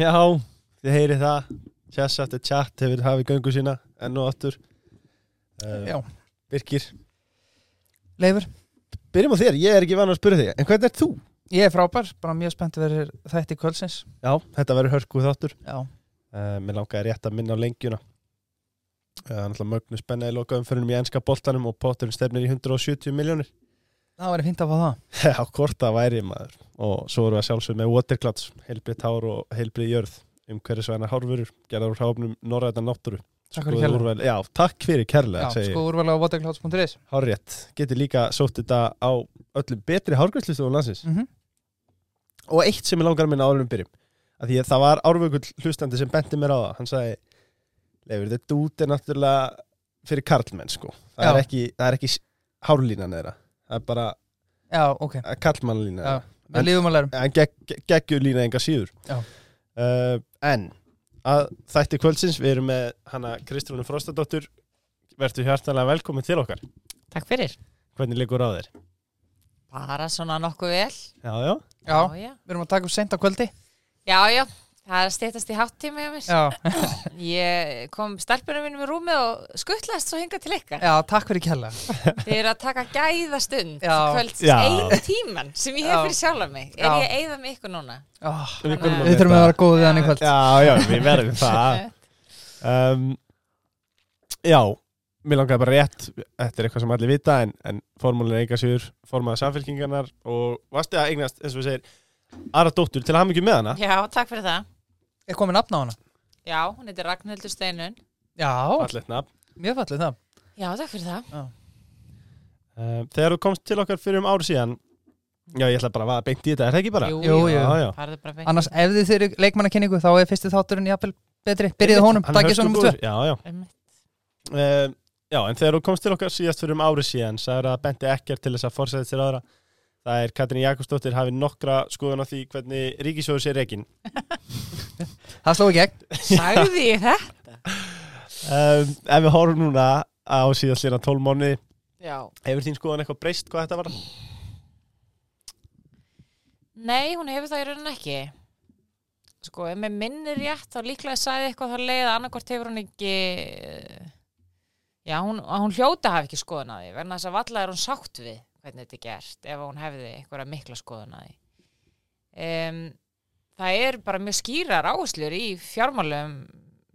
Já, þið heyri það. Chess after chat hefur hafið göngu sína enn og aftur. Uh, Já, Birkir, Leifur, byrjum á þér, ég er ekki vann að spyrja þig. En hvernig er þú? ég er frábær, bara mjög spennt að vera þætti kvöldsins. Já, þetta verður hörku þáttur. Já, uh, Mér langaði rétt að minna á lengjuna. Uh, Náttúrulega mögnu spenna í lokaðum fyrir í enska boltanum og potturinn stefnir í 170 miljónir það væri fínt að fá það. Já, hvort það væri maður. Og svo erum við að sjálfsög með waterclouds heilbrið tár og heilbrið jörð um hverju svæðina hárfurur, gerðar úr hráfnum norræðan náttúru. Takk fyrir kærlega. sko úrvala á waterclouds.is Hárrétt, getur líka sótt þetta á öllum betri hárgræslistofum landsins. Mm og eitt sem ég langar að minna árum byrjum að því að það var árvökull hlustandi sem benti mér á það. Hann sagði, Leifur, þetta út er náttúrulega fyrir karlmenn sko. Það Já. er ekki, það er ekki hárlínan þeirra það er bara Já, ok, karlmannlína já, við lífum að lærum en gegg, geggjur lína enga síður Já. uh, en að þætti kvöldsins við erum með hana Kristrúnu Frostadóttur verður hjartalega velkomin til okkar Takk fyrir. hvernig liggur á þér? Bara svona nokkuð vel. Já, já, Já, já. við erum að taka upp sent á kvöldi Já, já. Það er stýttast í háttíma hjá mér. Já, Ég kom stelpunum mínum í rúmið og skuttlaðist svo hinga til ykkar. já takk fyrir kærlega Þið eru að taka gæða stund Já. kvölds einu tíman sem ég hef fyrir sjálfa mig. Er Já. ég eigða með ykkur núna? oh, Við að- að þurfum að vera góðið hann í kvöld já, já, við verðum það um, Já, mér langaði bara rétt þetta er eitthvað sem allir vita en, en formúlin eiga sigur, formaða samfélkingarnar og varstu að eignast, eins og við segir aðra dóttur til að hafa mikið með hana Já, takk fyrir það. Er komið nafn á hana? Já, hún heitir Ragnhildur Steinun. Já, Fallet nafn mjög fallið það Já, takk fyrir það. um, Þegar þú komst til okkar fyrir um ári síðan Já, ég ætla bara að vaða beint í þetta, er það ekki bara? Jú, Jú, jú. Já, já. Farðu bara beint. Annars ef þið þeirri leikmannakynningu þá er fyrsti þátturinn jafnvel betri Byrjið honum, Hann er takkið svo nummer tvö hörkugóður. Já, já um, Já, en þegar þú komst til okkar síðast fyrir um ári síðan sagður að Benti ekkert til þess að forsæða sér aðra Það er Katrín Jakobsdóttir hafi nokkra skoðun á því hvernig ríkisjóður sér reikin Það sló í gegn Sagði ég það? um, Ef við horfum núna á 12 mánuði Já. Hefur þín skoðun eitthvað breyst hvað þetta var? Nei, hún hefur það í rauninni ekki. Sko, ef mér minnir rétt, þá líklega sagði eitthvað þá leið að annarkvort hefur hún ekki, já, hún, hún hljóta hafi ekki skoðun að því, verðan þess að valla er hún sátt við hvernig þetta er gert, ef hún hefði eitthvað mikla skoðun að því. Um, það er bara mjög skýrar áherslur í fjármálum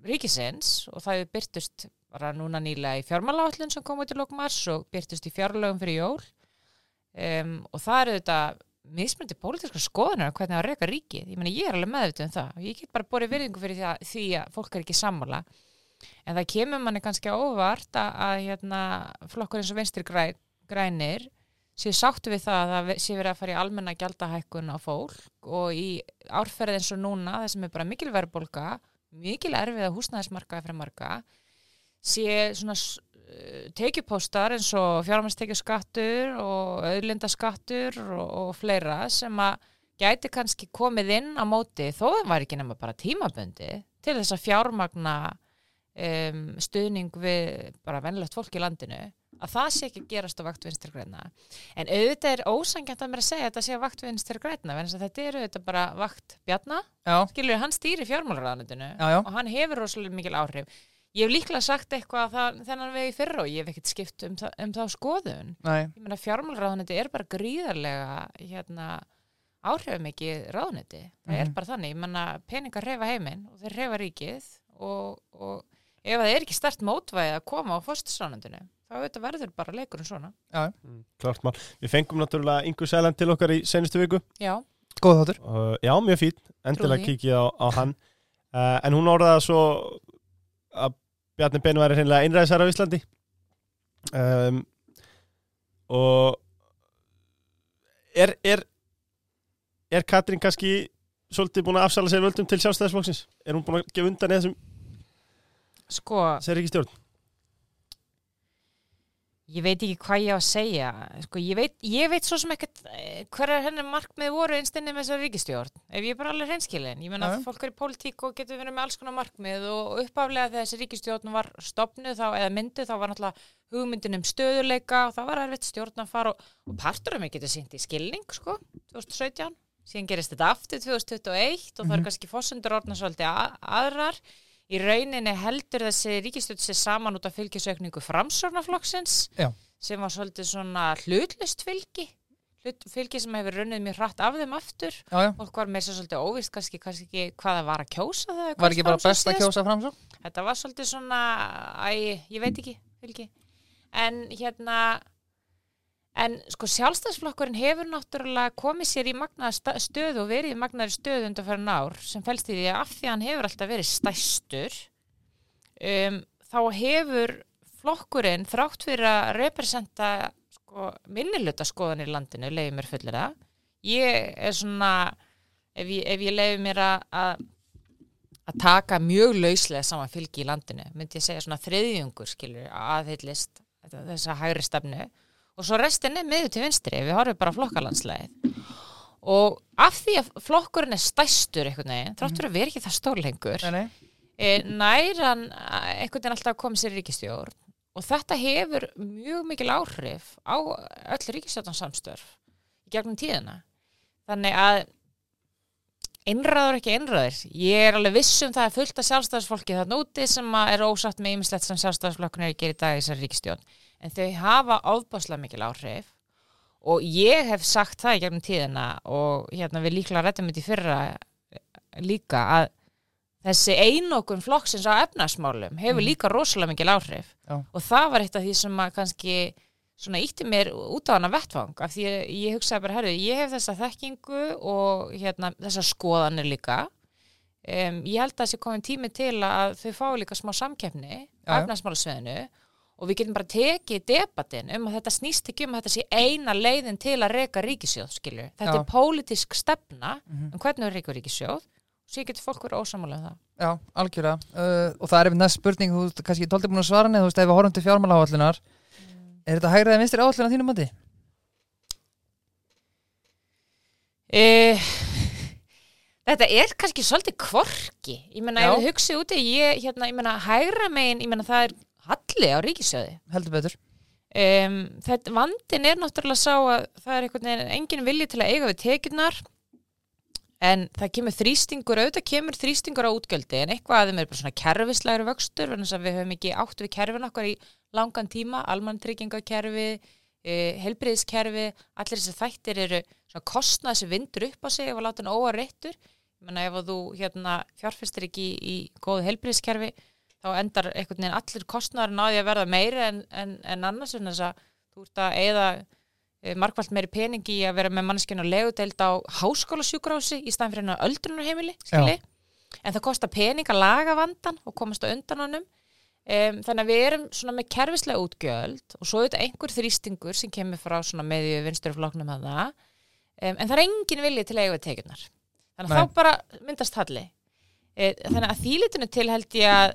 ríkisins og það hefur byrtust bara núna nýlega í fjármálaállun sem kom út í lókum mars og byrtust í fjárlögum fyrir jól um, og það eru þetta mismunandi pólitíska skoðunar hvernig að reyka ríkið. Ég meina, ég er alveg meðvitað um það og ég get bara borið virðingu fyrir því að, því að fólk er ekki sammála. En það kemur manni kannski á óvart að, að hérna, flokkur eins og vinstri græn, grænir séu sáttu við það að það sé verið að fara í almenna gjaldahækkun á fólk og í árferð eins og núna, það sem er bara mikil verðbólga, mikil erfið að húsnæðismarkaði fyrir marga, sé svona uh, tekjupóstar eins og fjármæstekjuskattur og auðlindaskattur og, og fleira sem að gæti kannski komið inn á móti þó það var ekki nema bara tímabundi til þess að fjármagna um, stuðning við bara venlegt fólk í landinu að það sé ekki að gerast á vakt vinstir græna en auðvitað er ósangjant að mér að segja að þetta sé á vakt vinstir græna en þetta er auðvitað bara vakt bjarna. Skilur hann stýri já. og hann hefur rosalega mikil áhrif. Ég hef líklega sagt eitthvað þennan vegi fyrra og ég hef ekkert skipt um, það, um þá skoðun. Fjármálaráðaniti er bara gríðarlega hérna áhrifumikið ráðaniti það er Mhm. bara þannig, ég meina peningar reyfa heiminn og þeir reyfa ríkið og, og ef það er ekki stert mótvæði að koma á fórstisránundinu þá auðvitað verður bara leikurinn svona. Mm, Klart mál. Við fengum náttúrulega Ingu Sæland til okkar í senustu viku. Já, góð þáttur. Uh, Já, mjög fín, endilega kikið á, á hann. Uh, En hún orðaði svo að Bjarni Ben væri hreinlega einræðisar á Íslandi. Um, Og er, er er Katrín kannski svolítið búin að afsala sér völdum til sjálfstæðisflokksins? Er hún búin að gefa undan í þessum sko sér ekki stjórn? Ég veit ekki hvað ég á að segja. Sko, ég, veit, ég veit svo sem ekkert hverjar hennar markmið voru einstinni með þessar ríkistjórn. Ef ég er bara alveg hreinskilin. Ég menna að fólk er í pólitík og getur verið með alls konar markmið og uppaflega þegar þessi ríkistjórn var stopnuð þá, eða mynduð þá var náttúrulega hugmyndin um stöðuleika og það var erfitt stjórn að fara og, og partur af mig getur sýnt í skilning, sko, 2017. síðan gerist þetta aftur 2021 og það Mhm. er kannski fórsendur orðna svolítið að, aðrar í rauninni heldur þessi ríkistjótt sér saman út af fylgisökningu framsornaflokksins Já. sem var svolítið svona hlutlust fylgi fylgi sem hefur runnið mjög hratt af þeim aftur Já, já. og var með sér svolítið óvist kannski, kannski ekki hvað það var að kjósa þegar Var ekki bara best að kjósa framsók? Þetta var svolítið svona, æ, ég veit ekki, fylgi. En hérna, en sko sjálfstæðsflokkurinn hefur náttúrulega komið sér í magnaða sta- stöðu og verið í magnaðri stöðu undan fyrir ár sem fælst í því að af því að hann hefur alltaf verið stæstur, um, þá hefur flokkurinn þrátt fyrir að representa sko minniluta skoðan í landinu, leiði mér fullir það. Ég er svona, ef ég, ef ég leiði mér að, að að taka mjög lauslega saman fylgi í landinu, myndi ég segja svona þriðjungur skilur aðhyllist þessa hægri stefnu og svo restin er miður til vinstri, við horfum bara á flokkalandslegið og af því að flokkurinn er stæstur einhvern veginn, þráttur að vera ekki það stór lengur Nei, nei. e, nær hann eh, einhvern veginn alltaf að koma sér ríkistjórn og þetta hefur mjög mikil áhrif á öll ríkistjórnarsamstörf í gegnum tíðina. Þannig að einræður ekki einræður ég er alveg viss um það að fullt af sjálfstæðarsfólki þarna úti sem er ósatt með ýmislegt sem sjálfstæðarsflokkun er að gera í dag í þessari ríkistjórn en þau hafa áðbáslega mikil áhrif og ég hef sagt það í gegnum tíðina og hérna við líklega rættum þetta í fyrra eh, líka að þessi einokun flokksins á efnarsmálum hefur Mhm. líka rosalega mikil áhrif Já. og það var eitt af því sem að kannski svona ítti mér út á hana vettvang af því að ég hugsaði bara, herru, ég hef þessa þekkingu og hérna þessa skoðanir líka um, ég held að þessi komin tími til að þau fá líka smá já. á efnarsmálusveðinu og við getum bara tekið debatin um að þetta snýst ekki um að þetta sé eina leiðin til að reka ríkisjóð, skilju. Þetta Já. er pólitísk stefna Mhm. um hvernig við rekum ríkisjóð og svo getur fólk verið ósamála um það. Já, algjörlega. Uh, og það er einmitt næst spurning, þú veist, kannski tólti búin að svara henni, þú veist, ef við horfum til fjármála áallunar, er þetta hægrið eða vinstri áallun á þínum mati? E, þetta er kannski svolítið kvorki. Ég meina, Já. ef við hugsið úti, ég, hérna, ég meina, hægra megin, ég meina, það er halli á ríkisjóði. Heldur betur. Um, þetta, vandin er náttúrulega sá að það er einhvern veginn engin vilji til að eiga við tekjurnar en það kemur þrýstingur, auðvitað kemur þrýstingur á útgöldi en eitthvað að þeim er bara svona kerfislegri vöxtur við höfum ekki átt við kerfin okkar í langan tíma, almanntryggingakerfi, uh, helbriðiskerfi, allir þessi þættir eru svona kostnað sem vindur upp á sig að láta hann óareittur. Ég menna ef þú hérna fjárfestir ekki í, í góðu helbriðiskerfi þá endar einhvern veginn allir kostnæður náði að verða meiri en, en, en annars en þess að þú ert að eða markvælt meiri peningi í að vera með mannskjörn og legudeld á háskólasjúkrási í staðan fyrir hennar öldrunarheimili en það kostar pening að laga vandan og komast á undan honum. Um, þannig að við erum svona með kerfislega útgjöld og svo er þetta einhver þrýstingur sem kemur frá svona meðju vinsturfloknum að það. Um, en það er engin vilji til að eiga við tekjurnar. Þannig að Nei. þá bara myndast halli. E, þannig að þýlitinu til held ég að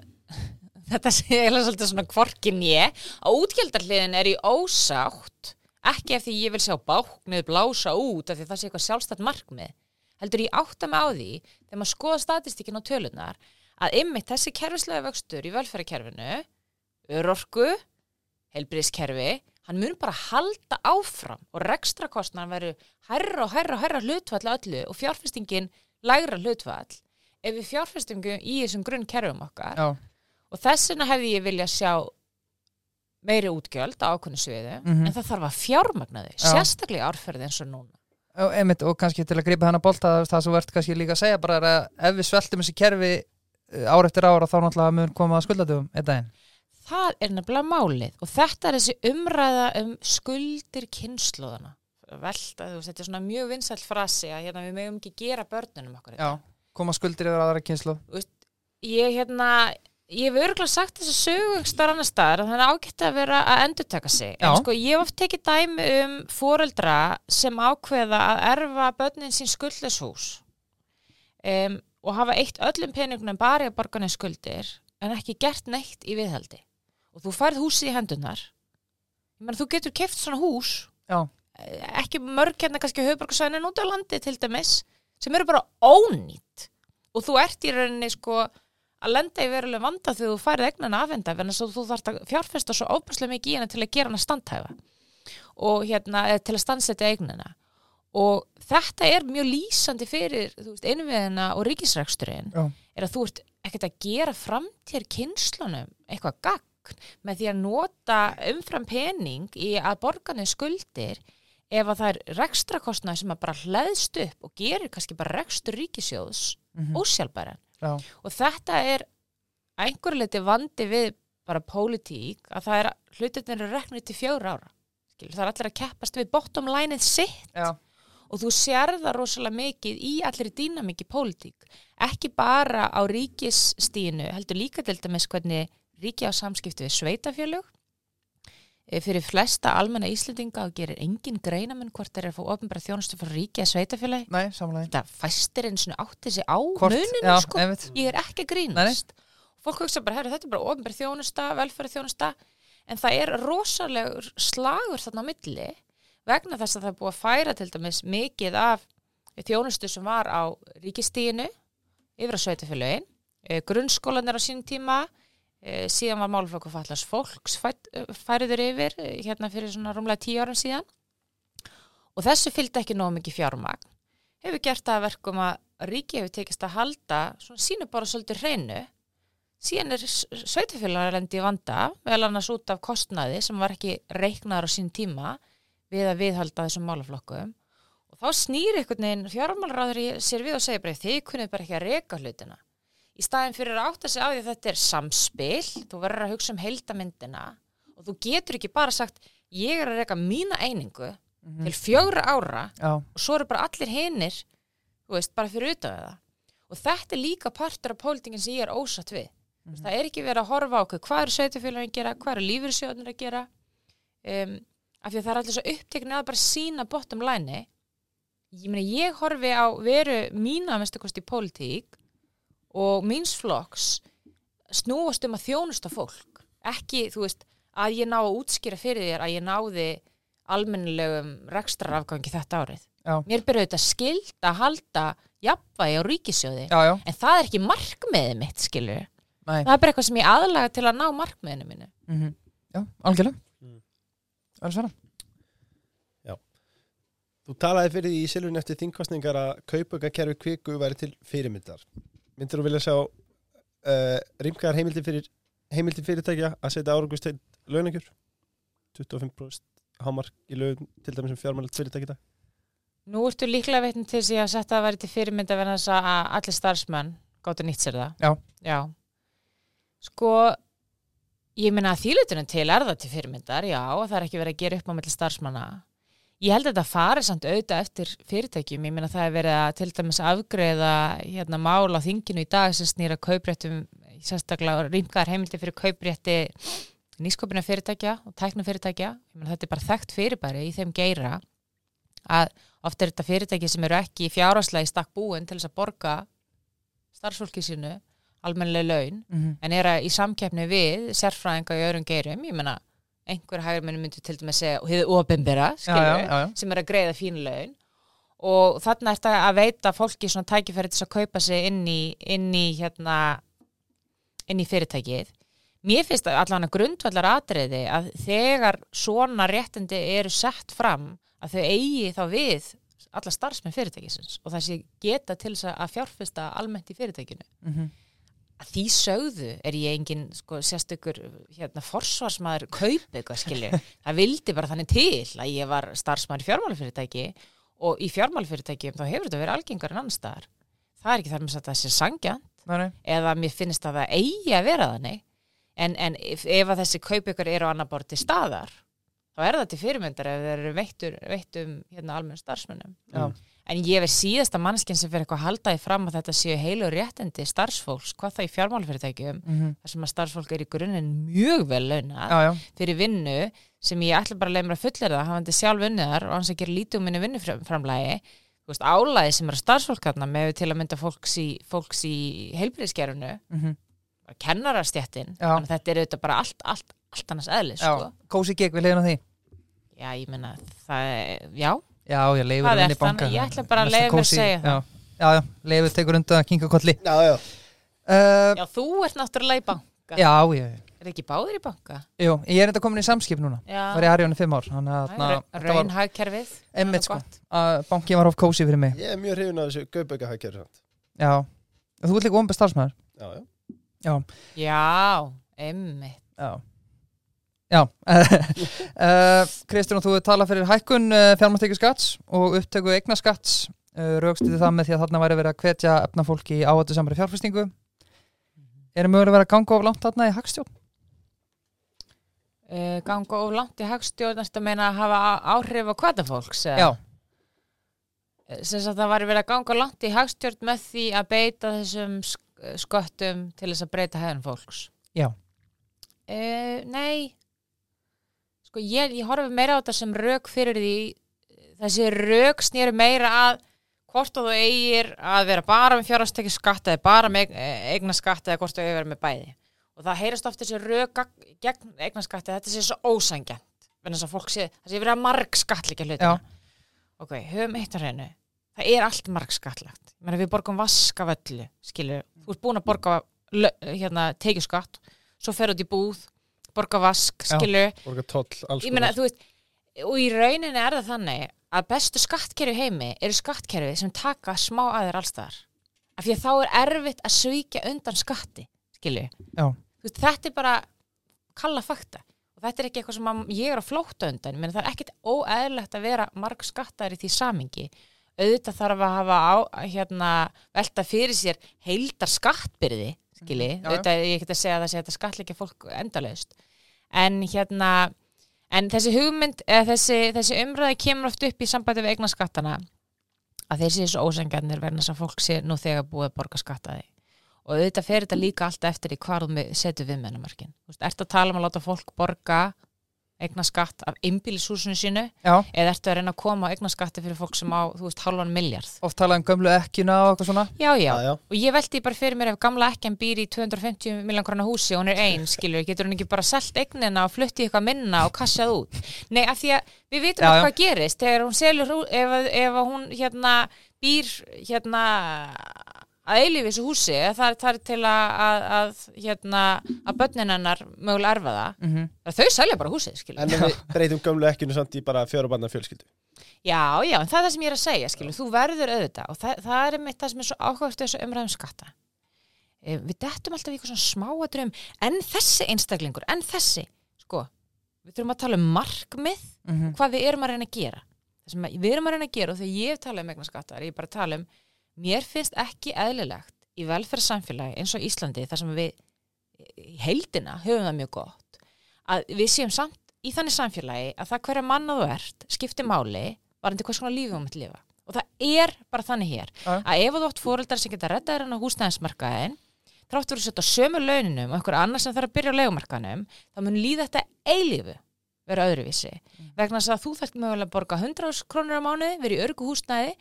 þetta sé eiginlega svolítið svona kvorkin ég að útgjaldarliðin er í ósátt ekki ef því ég vil sjá báknið blása út af því það sé eitthvað sjálfstætt markmið. Heldur ég átta mig á því þegar maður skoða statistíkin á tölunar að ymmið þessi kerfislega vöxtur í velferðarkerfinu örorku, helbriðskerfi hann mun bara halda áfram og rekstrakostnaðan veru hærra og hærra og hærra hlutfall að öllu og fjárfestingin lægra hlutfall. Ef við fjárfestingum í þessum grunn kerfum okkar Já. Og þess vegna hefði ég vilja sjá meiri útgjöld á ákveðnu sviðu Mhm. en það þarf að fjármagna þau, sérstaklega árferði eins og núna. Og, einmitt, og kannski til að gripa hana bolta það sem ert kannski líka að segja bara er að ef við sveltum þessi kerfi uh, ár eftir ára þá náttúrulega mun koma að skuldadöfum einn daginn. Það er nefnilega málið og þetta er þessi umræða um skuldir kynnslóðana. Velta, þú veist, þetta er svona mjög vinsælt frasi að hérna, við megum ekki gera börnunum okkur. Já. Koma skuldir yfir aðra kynslu. Ég, hérna, ég hef örgulega sagt þess að sögungstar annar staðar að það er ágætt að vera að endurtaka sig. Já. En sko, ég hef oft tekið dæmi um foreldra sem ákveða að erfa börnin sín skuldles hús um, og hafa eitt öllum peningunum bara í að borga neð skuldir en ekki gert neitt í viðhaldi. Og þú færð húsið í hendunar. Meina, þú getur keft svona hús Já. ekki mörg hérna kannski höfuborgarsvæðin út á landi til dæmis sem eru bara ónýtt og þú ert í rauninni sko að lenda í veruleg vanda þegar þú færið egnan afhenda en þess að þú þarft að fjárfesta svo óbærslega mikið í hana til að gera hana standhæfa og hérna til að stansetja eignina og þetta er mjög lýsandi fyrir innviðina og ríkisræksturinn Já. er að þú ert ekkert að gera framtíðar kynslunum eitthvað gagn með því að nota umfram pening í að borgarnir skuldir ef að það er rekstrakostnað sem að bara hleðst upp og gerir kannski bara rekstur ríkisjóðs Mhm. ósjálfbæran Já. og þetta er að einhverju leiti vandi við bara pólitík að það er hlutirnir eru reknir til fjóra ára Skilur, það er allir að keppast við bottom lineið sitt Já. og þú sér það rosalega mikið í allir dýnamík í pólitík ekki bara á ríkisstínu heldur líka til dæmis hvernig ríki á samskipti við sveitafjölug fyrir flesta almenna Íslendinga og gerir engin greinamenn hvort þeir eru að fá ofnbæra þjónustu fyrir ríki að sveitafjölagi Nei, samanlega þetta fæstir eins og átti sig á Hvort, muninu já, sko. einmitt. Ég er ekki að grínast. Fólk hugsa bara, herru, þetta er bara ofnbæri þjónusta velferði þjónusta, en það er rosalegur slagur þarna á milli vegna þess að það er búið að færa til dæmis mikið af þjónustu sem var á ríkistíinu yfir á sveitafélögin grunnskólan er á sín tíma síðan var málflokku fallast fólks eh, færiður yfir eh, hérna fyrir svona rúmlega tíu árum síðan. Og þessu fylgdi ekki nóg mikið fjármagn. Hefur gert það að verkum að ríki hefur tekist að halda svona sínu bara svolítið hreinu. Síðan er sveitafélagar lendi í vanda vel annars út af kostnaði sem var ekki reiknaður á sín tíma við að viðhalda þessum málaflokkum. Og þá snýr einhvern veginn fjármálraður sér við og segir bara þið kunnið bara ekki að reka hlutina í staðin fyrir að átta sig á því að þetta er samspil þú verður að hugsa um heildamyndina og þú getur ekki bara sagt ég er að reka mína einingu til fjögra ára Já, og svo eru bara allir hinnir bara fyrir utan það. Og þetta er líka partur af pólitingin sem ég er ósatt við. Mm það er ekki verið að horfa á hvað eru sveitufélagin að gera, hvað eru lífyrirsjóðnir að gera? Um, af því að það er allir svo upptekni að bara sína bottom line ég meina ég horfi á veru mína mestu kosti í pólitík og míns flokks snúast um að þjónusta fólk ekki, þú veist, að ég ná að útskýra fyrir þér að ég náði almennilegum rekstrarafgangi þetta árið. já, Mér byrjuði þetta skild að halda jafnvægi á ríkisjóði. já, já, En það er ekki markmiðið mitt, skilur. nei Það er bara eitthvað sem ég aðlaga til að ná markmiðinu mínu. mm Já, algjörlega Mm. Alveg svara Þú talaði fyrir því í silfun eftir þingkostningar að kaupaukakerfi kviku væri til fyrirmyndar. Myndir þú vilja sjá uh, rýmkaðar heimildi fyrir heimildi fyrirtækja að setja árangust til launakjör? 25% hámark í laun til dæmis sem fjármælut fyrirtæki í dag. Nú ertu líklega veitn til þess að ég að setja að væri til fyrirmynda verðan þess að allir starfsmenn gáttu nýtt sér það. Já. Já. Sko, ég meina að þýlutunum til er það til fyrirmyndar, já, það er ekki verið að gera upp á melli starfsmanna. Ég held að þetta fari samt auðvitað eftir fyrirtækjum. Ég meina það er verið að til dæmis afgreða hérna mál á þinginu í dag sem snýra kaupréttum, sérstaklega rýmkaðar heimildi fyrir kauprétti nýskopina fyrirtækja og tækna fyrirtækja. Ég meina þetta er bara þekkt fyrirbæri í þeim geira að oft er þetta fyrirtæki sem eru ekki fjáraslega í stakk búin til þess að borga starfsfólki sínu almennileg laun mm -hmm. en er að í samkeppni við sérfræðinga í öðrum geirum, ég meina einhver hægurmenni myndi til dæmis segja og hefur ofinbera, já. sem er að greiða fín laun. Og þarna er þetta að veita fólki svona tækifæri til að kaupa sig inn í, inn í hérna inn í fyrirtækið. Mér finnst allan að grundvallar atriði að þegar svona réttindi eru sett fram að þau eigi þá við alla starfsmenn fyrirtækisins og það sé geta til þess að fjárfesta almennt í fyrirtækinu. Mm að því sögðu er ég engin sko, sérstökur hérna, forsvarsmaður kaup eitthvað skilju það vildi bara þannig til að ég var starfsmaður í fjármálafyrirtæki og í fjármálafyrirtæki þá hefur þetta verið algengar en annar staðar. Það er ekki þar með að það sé sangja Nei, nei. eða mér finnst að það eigi að vera þannig. En, en ef, ef að þessi kaup ykkur eru á annar borð til staðar þá er það til fyrirmyndar ef þeir eru veittur, veittum hérna, almenn starfsmönnum. Já. En ég verð síðasta mannskinn sem fyrir eitthvað að halda því fram að þetta séu heilu réttindi starfsfólks, hvað það í fjármálfyrirtækjum, Mm þar sem að starfsfólk er í grunninn mjög vel já, fyrir vinnu sem ég ætla bara að leið mér að fullera það, hafandi sjálf unniðar og hans að gera lítið um minni vinnuframlægi, álæði sem er starfsfólk þarna með til að mynda fólks í, fólks í heilbriðskerfinu, mm þannig að þetta er auðvitað bara allt, allt, allt annars eðlis, sko. Kósi gegn við leiðin á því. Já, ég meina, það já, Já, já, leifur Það er vinni banka þannig, ég ætla bara að kósí- segja það. Já, já, já. Leifur tekur undan að kinga kolli. Já, já. uh, já, þú ert náttúrulega í banka. Já, já, Er ekki báðir í banka? Jú, ég er enda komin í samskip núna. Já, var í Arjónu fimm ár þannig að þarna- þetta var raunhagkerfið. Einmitt sko. bankin var of kósi fyrir mig. Ég er mjög hrifin af þessu Gaubauka hækjör já, þú ert líka ombið starfsmæður Já, já. Já, emmi já Já, uh, Kristján, þú talað fyrir hækkun uh, fjármáttekju skatts og upptöku eigna skatts uh, raukstuði það með því að þarna væri verið að hvetja efna fólki í áhættu samari fjárfestingu Er það mögulega verið að ganga of langt þarna í hagstjórn? uh, Ganga of langt í hagstjórnast að meina að hafa á- áhrif á hvata fólks? Já, sem sagt það var verið að ganga langt í hagstjórn með því að beita þessum sk- sköttum til þess að breyta hefðan fólks Já. uh, Nei sko ég, ég horfi meira á þetta sem rök fyrir því þessi rök snýri meira að hvort þú eigir að vera bara með fjárhastekki skatta eða bara með eigna skatta eða hvort þú eigir að vera með bæði. Og það heyrast oft þessi gag- gegn eigna skatta þetta sé svo ósangjant þess að fólk sé, það sé verið að marg skattlíkja hlutina ok, höfum eitt að reynu það er allt marg skattlagt við borgum vask af öllu skilur, þú ert búin að borga hérna, tekjuskatt, svo fer út í búð borga vask, Já. skilur Borga alls ég meina, þú veist og í rauninni er það þannig að bestu skattkerfi heimi eru skattkerfi sem taka smá aðeir allstaðar af því að þá er erfitt að svíkja undan skatti, skilju Já. Þú veist, þetta er bara kalla fakta. Og þetta er ekki eitthvað sem ég er að flóta undan. Menn það er ekkit óeðlegt að vera marg skattar í því samingi auðvitað þarf að hafa á, hérna, velta fyrir sér heildar skattbyrði skilji, Mhm. Auðvitað ég get að segja að það sé þetta skattleikja fólk endalaust. En hérna en þessi hugmynd, eða þessi, þessi umræði kemur oft upp í sambandi við eigna skattana að þeir séu svo ósengjarnir verðan þess að fólk sé nú þegar búið að borga skattaði og auðvitað fer þetta líka alltaf eftir í hvar þú setur viðmennamörkin Ertu að tala um að láta fólk borga eigna skatt af innbýlishúsinu sínu já, eða ertu að reyna að koma á eigna skatti fyrir fólk sem á, þú veist, halvan miljard oft talað um gömlu ekkjuna og eitthvað svona. Já, já, Já, já. og ég velti bara fyrir mér ef gamla ekkjan býr í 250 miljón krona húsi og hún er ein, skilur, getur hún ekki bara selt eignina og flutti eitthvað minna og kassað út? Nei, af því að við vitum Já, já, já. hvað gerist. Þegar hún selur, hú- ef, að- ef að hún hérna býr hérna að eilífi þessu húsi það það er til að, að, að hérna, að börnin hennar mögulega erfa það mm -hmm. þau selja bara húsið, skilur En við breytum gömlu ekkinu samt í bara fjórabanna fjölskyldu Já, já, en það er það sem ég er að segja, skilur, þú verður auðvitað og það, það er einmitt það sem er svo áhugast þessu umræðum skatta. E, við dettum alltaf í eitthvað svona smáadrum, en þessi einstaklingur, en þessi, sko, við þurfum að tala um markmið, Mhm. hvað við erum að reyna að gera. Það sem við erum að reyna að gera og þegar ég hef talað um eigna skatta, er ég bara að tala um, mér finnst ekki eðlilegt í velferðsamfélagi eins og Íslandi, þar sem við í heildina höfum það mjög gott, að við séum samt í þannig samfélagi að það hverja manna þú ert skiptir máli varandi hvers konar lífi þú mitt lifa. Og það er bara þannig hér Já. að ef þú átt fóreldrar sem geta redda þér hann á húsnæðismarkaðin þráttur að setja sömu launinum og einhver annar sem þarf að byrja á legumarkaðinum þá mun líða þetta eilífu vera öðruvísi. Vegna þess að þú þarft mögulega að borga 100 krónur á mánuði, vera í örgu húsnæði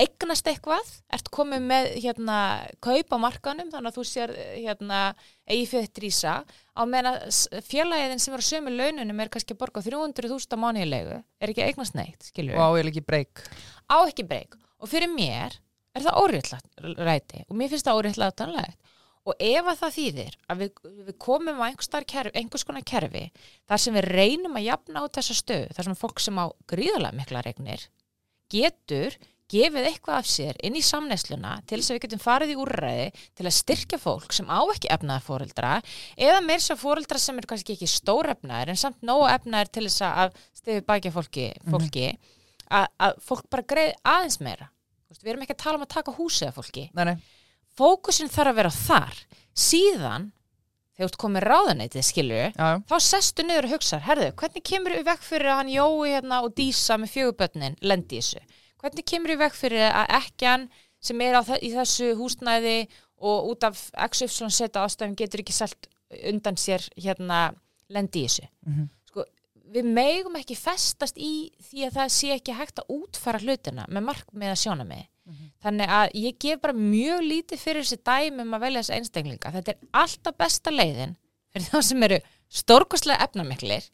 eignast eitthvað ert komið með hérna kaup á markanum þannig að þú sér hérna eigi fyrir drísa á s- félagiðin sem er á sömu laununum er kannski að borga 300.000 á mánuðilegu er ekki eignast neitt, skilur og á ekki breyk á ekki breyk og fyrir mér er það óréttlæti og mér finnst það óréttlætanlegt. Og ef að það þýðir að við, við komum á kerfi, einhvers konar kerfi þar sem við reynum að jafna út þessa stöð þar sem fólk sem á gríðarlega mikla regnir getur gefið eitthvað af sér inn í samneysluna til þess að við getum farið í úrræði til að styrkja fólk sem á ekki efnaðar fóreldra eða meir svo fóreldra sem er kannski ekki stórefnaðir en samt nógu efnaðir til þess að stiði bækja fólki, fólki að, að fólk bara greið aðeins meira. Við erum ekki að tala um að taka húsið af fólki. Nei, nei, fókusin þarf að vera þar. Síðan þegar þú ert komið ráðanætið já, þá sestu niður og hugsa, herðu, hvernig kemur við vekk fyrir að hann Jói hérna og Dísa með fjögubötnin lendi þessu? Hvernig kemur við vekk fyrir að ekkjan sem er þe- í þessu húsnæði og út af XY seta ástæðum getur ekki selt undan sér hérna lendi í þessu? Mhm. Sko, við megum ekki festast í því að það sé ekki hægt að útfæra hlutina með markmið að sjóna með. Þannig að ég gef bara mjög lítið fyrir þessi dæmi um að velja þessi einstaklinga. Þetta er alltaf besta leiðin fyrir þá sem eru stórkostlega efnamiklir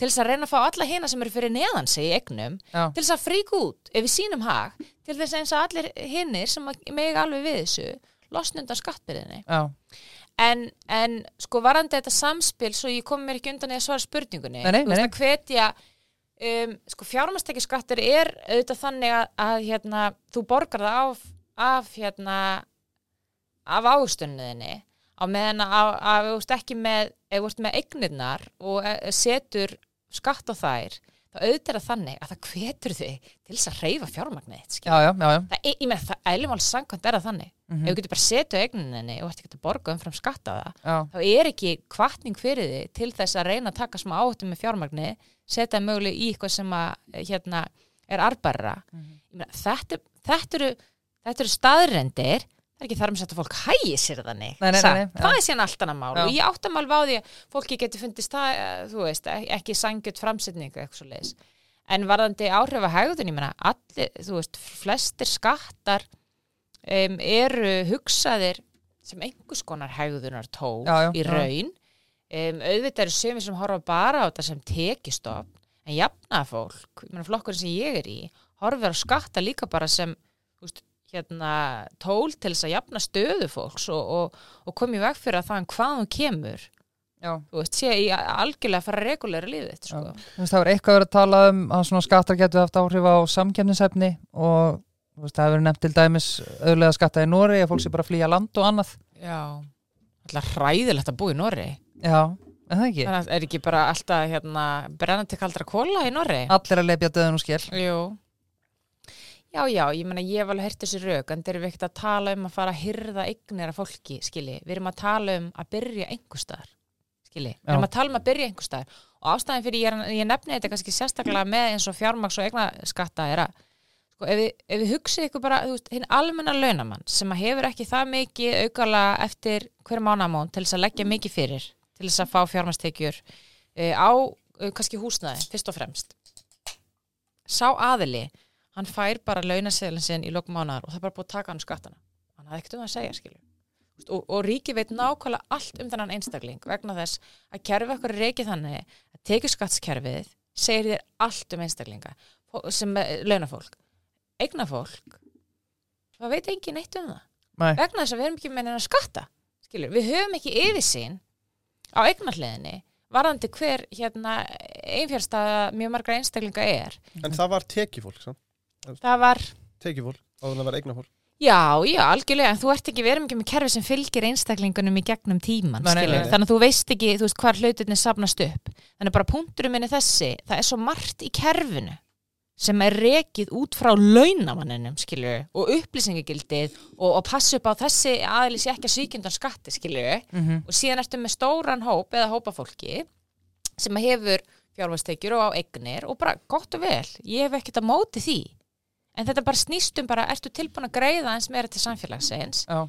til þess að reyna að fá alla hina sem eru fyrir neðan sig í egnum já, til þess að fríka út ef við sínum hag til þess eins að allir hinnir sem að mega alveg við þessu losna undan skattbyrðinni. en, en sko varandi þetta samspil svo ég kom mér ekki undan að svara spurningunni Nei, nei, nei, að hvetja um, sko fjármastækjaskattur er auðvitað þannig að, að hérna, þú borgar það af, af hérna af ástunniðinni á meðan að, að þú veist ekki með ef þú veist með eignirnar og eh, setur skatt á þær þá auðvitað þannig að það hvetur þig til þess að reyfa fjármagnið. Það, er- ég með það eðlumál samkvæmt er það þannig Mhm. ef þú getur bara setið á eigninni og ert ekki að borga umfram skatta á það já. þá er ekki kvartning fyrir þig til þess að reyna að taka smá áttum með fjármagni setja möguleg í eitthvað sem að hérna, er arbærra Mhm. þetta, þetta eru þetta eru staðrendir það er ekki þar með að fólk hægi sér þannig. Nei, nei, nei, það er síðan allt annað mál. Og ég áttam alveg á því að fólki getur fundist það, eh, þú veist, ek- ekki sangjut framsetning eitthvað svo leiðis en varðandi áhrif að hegðun, ég meina allir, þú veist, flestir skattar um, eru hugsaðir sem einhvers konar hegðunar tól Já, já, í raun. Um, auðvitað eru sömur sem horfa bara á þetta sem tekistofn en jafnað fólk, ég meina flokkurinn sem ég er í horfir á skatta líka bara sem þú veist, hérna, tól til þess að jafna stöðu fólks og, og, og komi veg fyrir að það en hvað hún kemur já. þú veist, sé í algjörlega að fara regulæra lífið sko. Þú veist, það var eitthvað verið að tala um að svona skattar getur haft áhrif á samkefnisefni og þú veist, það hefur nefnt til dæmis auðlega skatta í Nóri að fólk sé bara að flýja land og annað. Já, alltaf hræðilegt að búa í Norri Já, en það ekki? Þannig að er ekki bara alltaf hérna, brennandi kaldra kóla í Norri Allir að leipja döðun og skell Jú. Já, já, ég meina ég hef alveg heyrt þessi rauk en þeir eru ekkert að tala um að fara að hyrða eignir af fólki, skilji. Við erum að tala um að byrja einhverstaðar, skilji. Við erum að tala um að byrja einhverstaðar og ástæðin fyrir ég, ég nefni þetta kannski sérstaklega með eins og fjármaks og eignaskatta er að sko, ef, við, ef við hugsið ykkur bara, þú veist, hinn almenna launamann sem að hefur ekki það mikið aukala eftir hver mánamón til þess að leggja mikið fyrir, til þess að fá fjármastekjur uh, á uh, kannski húsnæði, fyrst og fremst. Sá aðili, hann fær bara launaseðlinn sinn í lokum mánar og það er bara búið að taka hann úr skattana. Hann hafði ekkert um það að segja, skilju. Og, og ríki veit nákvæmlega allt um þennan einstakling vegna þess að kerfi okkur reikið þannig að tekið skattskerfið segir þér allt um einstaklinga sem er launafólk. Eignafólk, það veit engin neitt um það. Nei, Vegna þess að við erum ekki með neina skatta. Skilju, við höfum ekki yfirsýn á eignarliðinni varðandi hver hérna einfjárstaða mjög margra einstaklinga er. En það var tekifólk, sann? Það var Tekifólk, áður en það var eignafólk. Já, já, algjörlega, en þú ert ekki, við erum ekki með kerfi sem fylgir einstaklingunum í gegnum tíman, Nei, nei, skilur, nei. þannig að þú veist ekki, þú veist, hvar hlutinni safnast upp. Þannig bara punkturum minni þessi, það er svo margt í kerfinu sem er rekið út frá launamanninum, skilur, og upplýsingagildið og, og passa upp á þessi aðli sé ekki að svíkjöndan skatti, skilur, mm og síðan ertu með stóran hóp eða hópa fólki sem hefur fjárvæstekjur og á eignir og bara gott og vel, ég hef ekkert að móti því en þetta bara snýst um bara ertu tilbúin að greiða eins meira til samfélagsins? Já,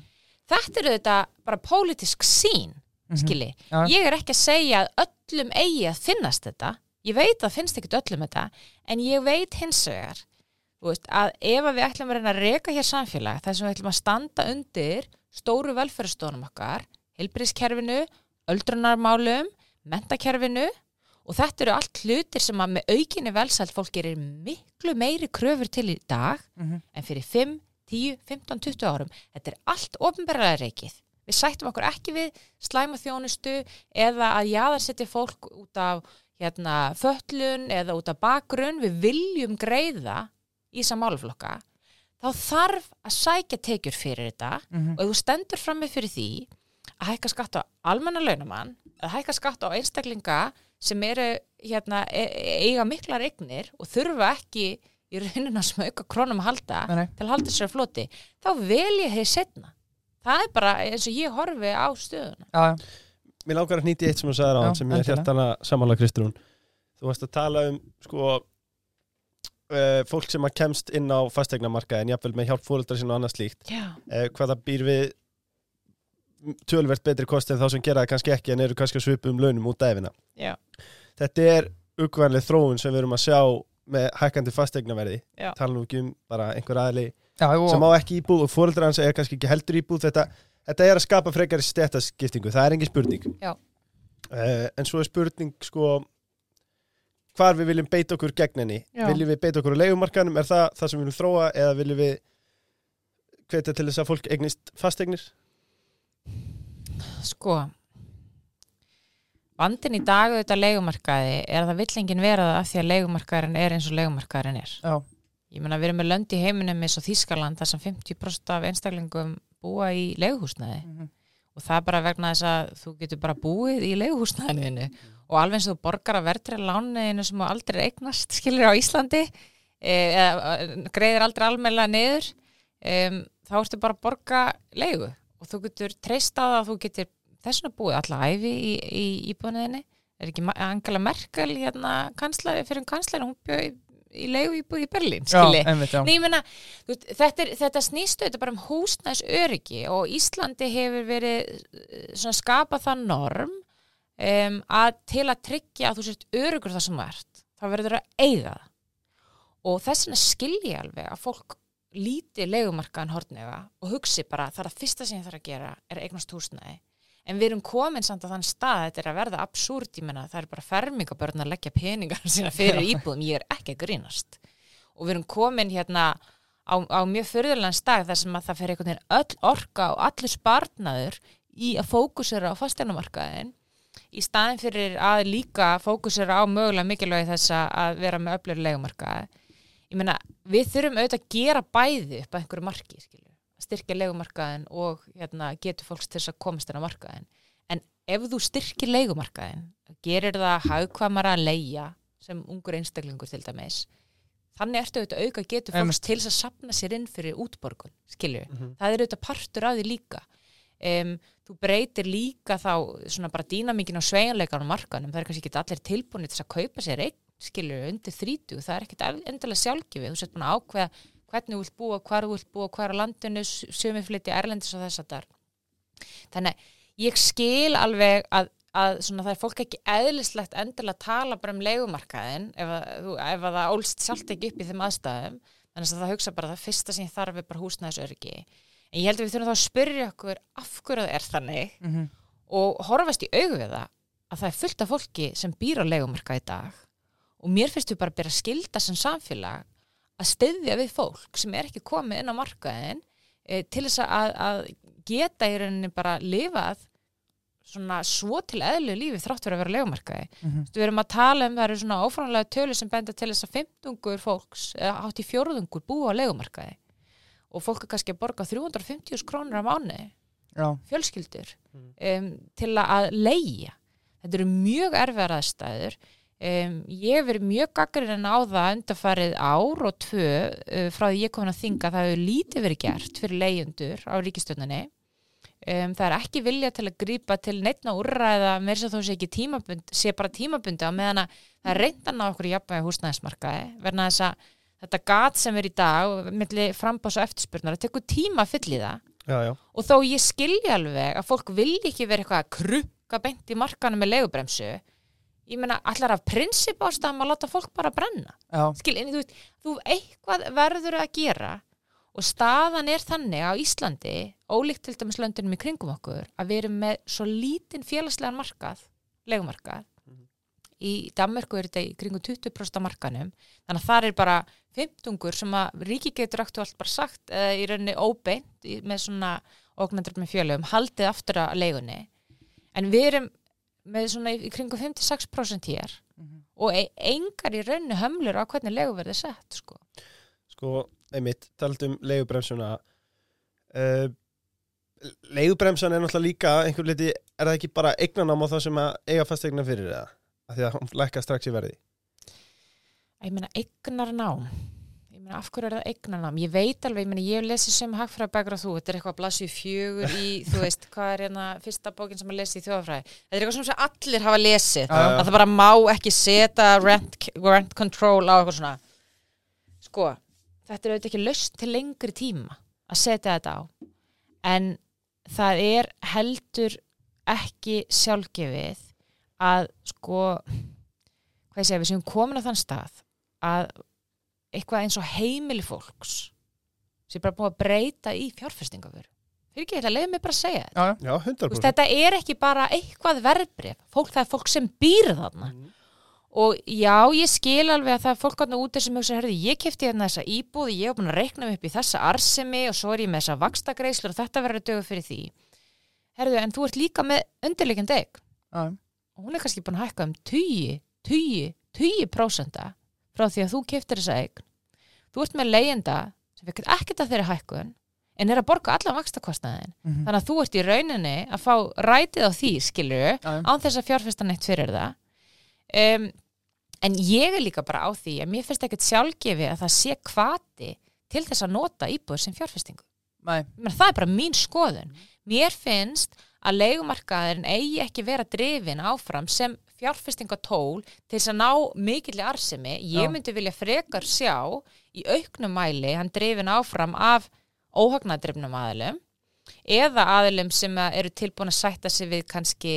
þetta eru þetta bara pólitísk sín skilji, Já. ég er ekki að segja að öllum eigi að finnast þetta. Ég veit að finnst ekkert öllum þetta en ég veit hins vegar veist, að ef við ætlum að reyna að reka hér samfélag þar sem við ætlum að standa undir stóru velferðstónum okkar heilbrískerfinu, öldrunarmálum mentakerfinu og þetta eru allt hlutir sem að með aukinni velsælt fólk gerir miklu meiri kröfur til í dag Mhm. en fyrir 5, 10, 15, 20 árum þetta er allt ofnbæralega reikið við sættum okkur ekki við slæma þjónustu eða að jaðarsetja fólk út af hérna, föllun eða út af bakgrunn við viljum greiða í þessa málflokka þá þarf að sækja tekjur fyrir þetta Mhm. og ef þú stendur frammi fyrir því að hækka skatt á almenna launamann að hækka skatt á einstaklinga sem eru hérna, e eiga miklar eignir og þurfa ekki í rauninu að smauka krónum að halda Nei, nei. til að halda sér floti þá vel ég þeir setna það er bara eins og ég horfi á stöðuna já, já, Mér langar að hnýti eitt sem þú sagði á hann sem ég er hjartana samanlega Kristrún. Þú varst að tala um sko uh, fólk sem að kemst inn á fastegnamarkaðin, jafnvel með hjálp fóreldra sín og annað slíkt. Uh, hvað það býr við tölvert betri kosti en þá sem gera það kannski ekki en eru kannski að svipa um launum út æfina. já, Þetta er uggvænlega þróun sem við erum að sjá með hækkandi fastegnaverði. Tala nú ekki um bara einhver aðli já og, sem á ekki íbúð og fóreldra hans er kannski ekki heldur íbúð. Þetta, þetta er að skapa frekari stetaskiptingu, það er engin spurning. Já. Eh, en svo er spurning sko hvar við viljum beita okkur gegn henni. Já. viljum við beita okkur á leigumarkanum er það það sem við viljum þróa eða viljum við hvetja til þess að fólk eignist fasteignir? Sko vandin í dag auðvitað leigumarkaði er að það vill enginn vera það af því að leigumarkaðurinn er eins og leigumarkaðurinn er. Já, ég meina við erum með lönd í heiminum eins og Þískaland þar sem 50% af einstaklingum búa í leiguhúsnaði Mhm. og það er bara vegna þess að þú getur bara búið í leiguhúsnaðinu og alveg eins og þú borgar að verðri lániðinu sem aldrei eignast skilur á Íslandi eða eh, greiðir aldrei almennilega niður um, þá ertu bara að borga leigu. Og þú getur treyst á það að þú getur þessuna búið alla æfi í, í íbúðinni. Er ekki Angela Merkel hérna kanslari fyrir kanslari hún bjóð í, í leigu íbúð í Berlín þetta, þetta snýstu þetta bara um húsnæðs öryggi og Íslandi hefur verið eh, svona skapa það norm um, að til að tryggja að þú sért örugur það sem ert þá verður að eiga það. Og þess vegna skilji alveg að fólk líti legumarkaðan hortnega og hugsi bara það er að fyrsta sem ég þarf að gera er eignast húsnæði en við erum komin samt að þann stað þetta er að verða absúrt, ég menna það er bara fermingabörn að leggja peningar sína fyrir íbúðum. Ég er ekki að grínast. Og við erum komin hérna á, á mjög förðurlega stað þar sem að það fer einhvern veginn öll orka og allir sparnaður í að fókusera á fasteinumarkaðin í staðin fyrir að líka fókusera á mögulega mikilvægi þess að vera með öflur legumarkaði ég meina, við þurfum auðvitað að gera bæði upp að einhverju marki, skilju að styrkja legumarkaðin og hérna, getur fólks til þess að komast inn á markaðin en ef þú styrkir legumarkaðin gerir það hagkvamara að leia sem ungur einstaklingur til dæmis þannig ertu auðvitað að auka getur fólks til þess að sapna sér inn fyrir útborgun, skilju það er auðvitað partur af því líka. Um, þú breytir líka þá svona bara dýnamíkin á markanum, það er kannski ekki allir tilbúinni til að kaupa sér einn, skilju, undir 30 það er ekkit endilega sjálfgefið, þú sett búin að ákveða hvernig þú vilt búa, hvar þú vilt búa hvar á landinu, sömu flytti erlendis og þess að þar þannig að ég skil alveg að, að svona, það er fólk ekki eðlislegt endilega að tala bara um leigumarkaðin ef, að, þú- ef að það ólst sjálft ekki upp í þeim aðstæðum. Þannig að það hugsa bara að það fyrsta sem þarf er bara húsnæðisöryggi. En ég held að við þurfum þá að spyrja okkur af hverju það er þannig Mhm. og horfast í augu við það að það er fullt af fólki sem býr á leigumarka í dag. Og mér finnst við bara að byrja að skilda sem samfélag að styðja við fólk sem er ekki komið inn á markaðin e, til þess að, að geta í rauninni bara lifað svona svo til eðlu lífi þrátt fyrir að vera á leigumarkaði. Mhm. Við erum að tala um það eru svona óframlega tölu sem benda til þess að fimmtungur fólks, eða hátt í fjórðungur búa á leigumarkaði og fólk er kannski að borga 350 krónur á mánu Já, fjölskyldur um, til að leia. Þetta eru mjög erfiðar aðstæður. Um, ég hef verið mjög gaggarinn á það undarfarið ár og tvö uh, frá því ég komin að þinga það hefur lítið verið gert fyrir leigjundur á ríkistjóninni. Um, það er ekki vilja til að grípa til neittna úrræða með þess að þó sé ekki tímabund, sé bara tímabundi á meðan að það reyndan á okkur jafnvægi húsnæðismarkaði verna þess að þetta gat sem er í dag milli frambás og eftirspurnar, það tekur tíma að fylla í það Já, já. og þó ég skilji alveg að fólk vilji ekki vera eitthvað að krukka beint í markanum með legubremsu ég meina allar af prinsip ástæðum að láta fólk bara brenna? Já, skil, en þú veist, þú eitthvað verður að gera og staðan er þannig á Íslandi ólíkt til dæmis löndunum í kringum okkur að við erum með svo lítinn félagslegan markað, legumarkað í Danmörku er þetta í kringum 20% af markanum þannig að það er bara 15 sem að ríki getur aktuált bara sagt eða í rauninni óbeint með svona ógnandur með fjölum haldið aftur að leigunni. En við erum með svona í, í kringum 5-6% hér og e engar í rauninni hömlur á hvernig leigu verði sett sko. Sko, einmitt, talað um leigubremsuna uh, Leigubremsan er náttúrulega líka einhver liti, er það ekki bara eignanám á það sem að eiga fast eignan fyrir það? Af því að hún lækka strax í verði ég meina eignarnám meina af hverju er það eignarnám? Ég veit alveg, ég meina ég hef lesið sem hagfræðabækur og þú, þetta er eitthvað að blasu fjögur í þú veist, hvað er hérna fyrsta bókin sem að lesa í þjóðafræði, þetta er eitthvað sem allir hafa lesið, Já, já. að það bara má ekki setja rent, rent control á eitthvað svona. Sko, þetta er auðvitað ekki löst til lengri tíma að setja þetta á. En það er heldur ekki sjálfgefið að sko hvað ég segja, við séum komin á þann stað að eitthvað eins og heimili fólks sem bara búið að breyta í fjárfestingafur fyrir ekki, þetta leiði mig bara að segja þetta. Já, já. Já, Þú 100% veist, þetta er ekki bara eitthvað verbrif fólk, það er fólk sem býr þarna. Og já, ég skil alveg að það er fólk þarna úti sem hugsa, herði, ég kefti hérna þessa íbúð, ég hef búin að reikna mig upp í þessa arsemi og svo er ég með þessa vakstagreislur og þetta verður að dögu fyrir því. Herðu, en þú ert líka með undirleikjandi eign Já, og hún er kannski búin að hækka um 10, 10, 10 prósenta frá því að þú keftir þessa eign þú ert með leigjenda sem fikk ekkert að þeirri hækkun en er að borga allan vakstakostnaðin mhm. þannig að þú ert í rauninni að fá rætið á því skilur án þess að fjárfesta neitt fyrir það. Um, en ég er líka bara á því að mér finnst ekkert sjálfgefi að það sé kvati til þess að nota íbúður sem fjárfestingu. Meina, það er bara mín skoðun. Mér finnst að leigumarkaðurinn eigi ekki vera drifin áfram sem fjárfestingatól til þess að ná mikill arsemi ég Já. myndi vilja frekar sjá í auknum mæli hann drifin áfram af óhagnadrifnum aðilum eða aðilum sem eru tilbúin að sætta sig við kannski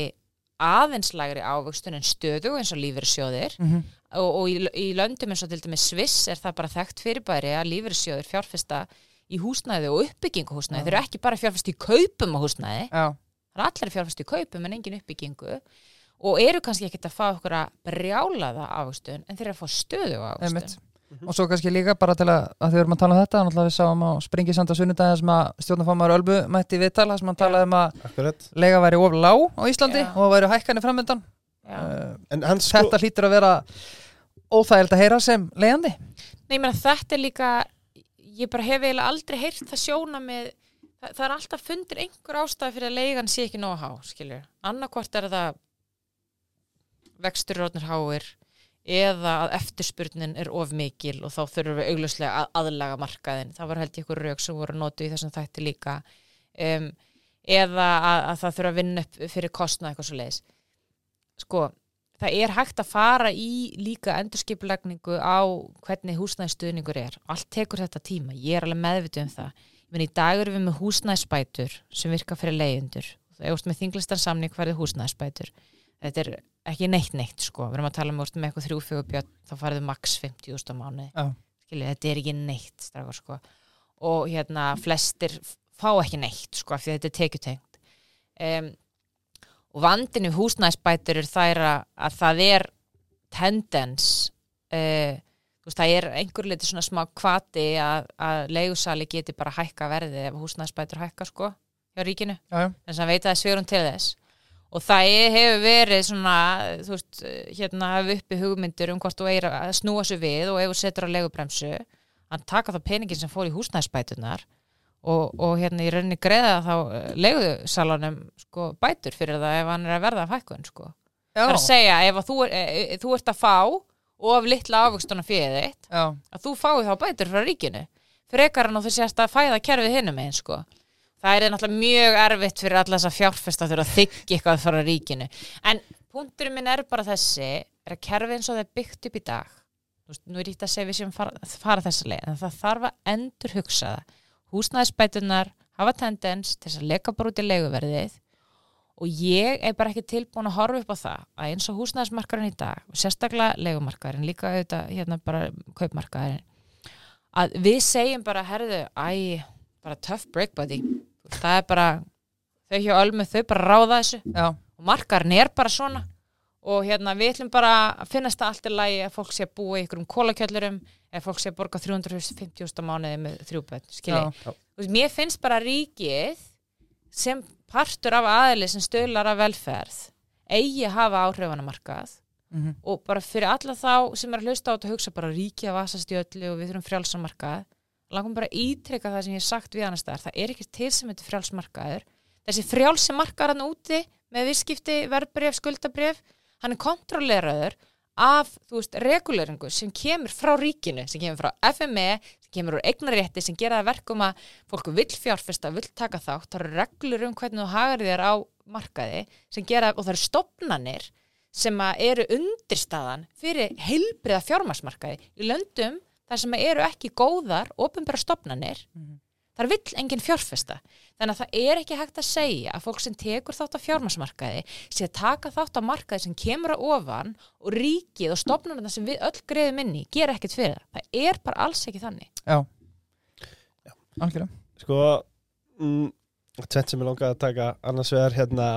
aðeinslægri ávöxtun en stöðu eins og lífyrsjóðir mhm. og, og í, í löndum eins og til dæmis Sviss er það bara þekkt fyrirbæri að lífyrsjóður fjárfesta í húsnæði og uppbyggingu húsnæði. Já. Þeir eru ekki bara fjárfesta í kaupum á húsnæði, já, það er allir fjárfesta í kaupum en engin uppbyggingu og eru kannski ekkert að fá okkur að brjálaða ávöxtun en þeir eru að fá stöðu einmitt ávöxtun. Og svo kannski líka bara til að, að þau erum að tala um þetta náttúrulega við sáum á Springisanda sunnudagi sem að stjórnarfámaður Ölbu mætti viðtala sem hann talaði um að Akkurat. lega væri of lág á Íslandi Já. og það væri hækkanir framöndan uh, En hann sko, Þetta hlýtur að vera óþægild að heyra sem leiðandi Nei, ég meina þetta er líka, ég bara hef eiginlega aldrei heyrt það sjóna með, það, það er alltaf fundir einhver ástæði fyrir að leigan sé ekki nóg að há, skilur. Annarkvort er það vextur rótnir háir eða að eftirspurnin er of mikil og þá þurfum við augljóslega að aðlaga markaðin. Það var held ég ykkur rauk sem voru notu í þessum þætti líka. Um, eða að, að það þurfa að vinna upp fyrir kostnað eitthvað svo leiðis. Sko, það er hægt að fara í líka endurskipulagningu á hvernig húsnæðstuðningur er. Allt tekur þetta tíma, ég er alveg meðvituð um það. Men í dag erum við með húsnæðspætur sem virka fyrir leiðundur. Það er með þinglistan samning hverði húsnæðspætur. Þetta er ekki neitt neitt sko. Við erum að tala um með eitthvað þrjú fjögur björn, þá farið max 50.000 á mánu. Já. Skiljið, þetta er ekki neitt strákar sko. Og hérna flestir fá ekki neitt sko, af því að þetta er tekjutengt. Um, og vandinu húsnæðsbætur er þær að, að það er tendens uh, veist, það er einhver liti svona smá kvati að, að leigusali geti bara hækka verðið ef húsnæðsbætur hækka sko hjá ríkinu, Já, já, þess að hann veit að það er svörum til þess og það er- hefur verið svona, þú veist, hérna hafi uppi hugmyndir um hvort þú eir að snúa sig við og ef þú setur á leigubremsu hann taka þá peningin sem fór í húsnæðsbætunar og, og hérna í rauninni greiða þá leigusalanum sko bætur fyrir það ef hann er að verða af hækkun sko. já, Það er að segja ef að þú, er, e, þú ert að fá og af litla ávöxtuna fyrir þitt að þú fái þá bætur frá ríkinu frekar en þú sérst að fæða kerfið hinnum einn sko. Það er náttúrulega mjög erfitt fyrir alla þess að fjárfesta þurfa að þykja eitthvað frá ríkinu. En punkturinn minn er bara þessi, er að kerfið eins og það er byggt upp í dag. Þú veist, nú er ít að segja við sem fara, fara þessa leið, en það þarf að endur hugsa það. Húsnæðisbætunar hafa tendens til þess að leka bara út í leiguverðið og ég er bara ekki tilbúin að horfa upp á það að eins og húsnæðismarkarinn í dag sérstaklega leigumarkarinn, líka auðvitað hérna bara kaupmarkarinn að við segjum bara, herðu, æ, bara tough break buddy það er bara, þau hjá Ölmu þau bara ráða þessu. Já, og markarinn er bara svona. Og hérna við ætlum bara að finnast það allt í lagi að fólk sé að búa í ykkurum kólakjöllurum eða fólk sé að borga 350.000 mánuði með þrjúböld, skilji. Já, Þú veist, mér finnst bara ríkið sem partur af aðli sem stöðlar af velferð eigi að hafa áhrifunamarkað mhm, og bara fyrir alla þá sem er að hlusta á þetta hugsa bara ríkið að vasast í öllu og við þurfum frjálsamarkað langum bara að ítreka það sem ég sagt við annars staðar, það er ekki til sem þetta frjálsmarkaður þessi frjálsimarkaður hann úti með visskipti, verbref, skuldabref hann er kontrolleraður af, þú veist, reguleringu sem kemur frá ríkinu, sem kemur frá FME, sem kemur úr eignarétti sem gera það verkum að fólk vill fjárfesta, vill taka þátt, það eru reglur um hvernig þú hagar þér á markaði sem gera, og það eru stopnanir sem eru undirstaðan fyrir heilbriða fjármarsmarkaði í löndum þar sem eru ekki góðar ofinbæra stopnanir þar vill enginn fjárfesta. Þannig að það er ekki hægt að segja að fólk sem tekur þátt á fjármarsmarkaði sé að taka þátt á markaði sem kemur að ofan og ríkið og stopnarna sem við öll greiðum inn í gera ekkert fyrir það. Það er bara alls ekki þannig. Já. Algjörlega. Sko mm, tvent sem ég langaði að taka annars vegar hérna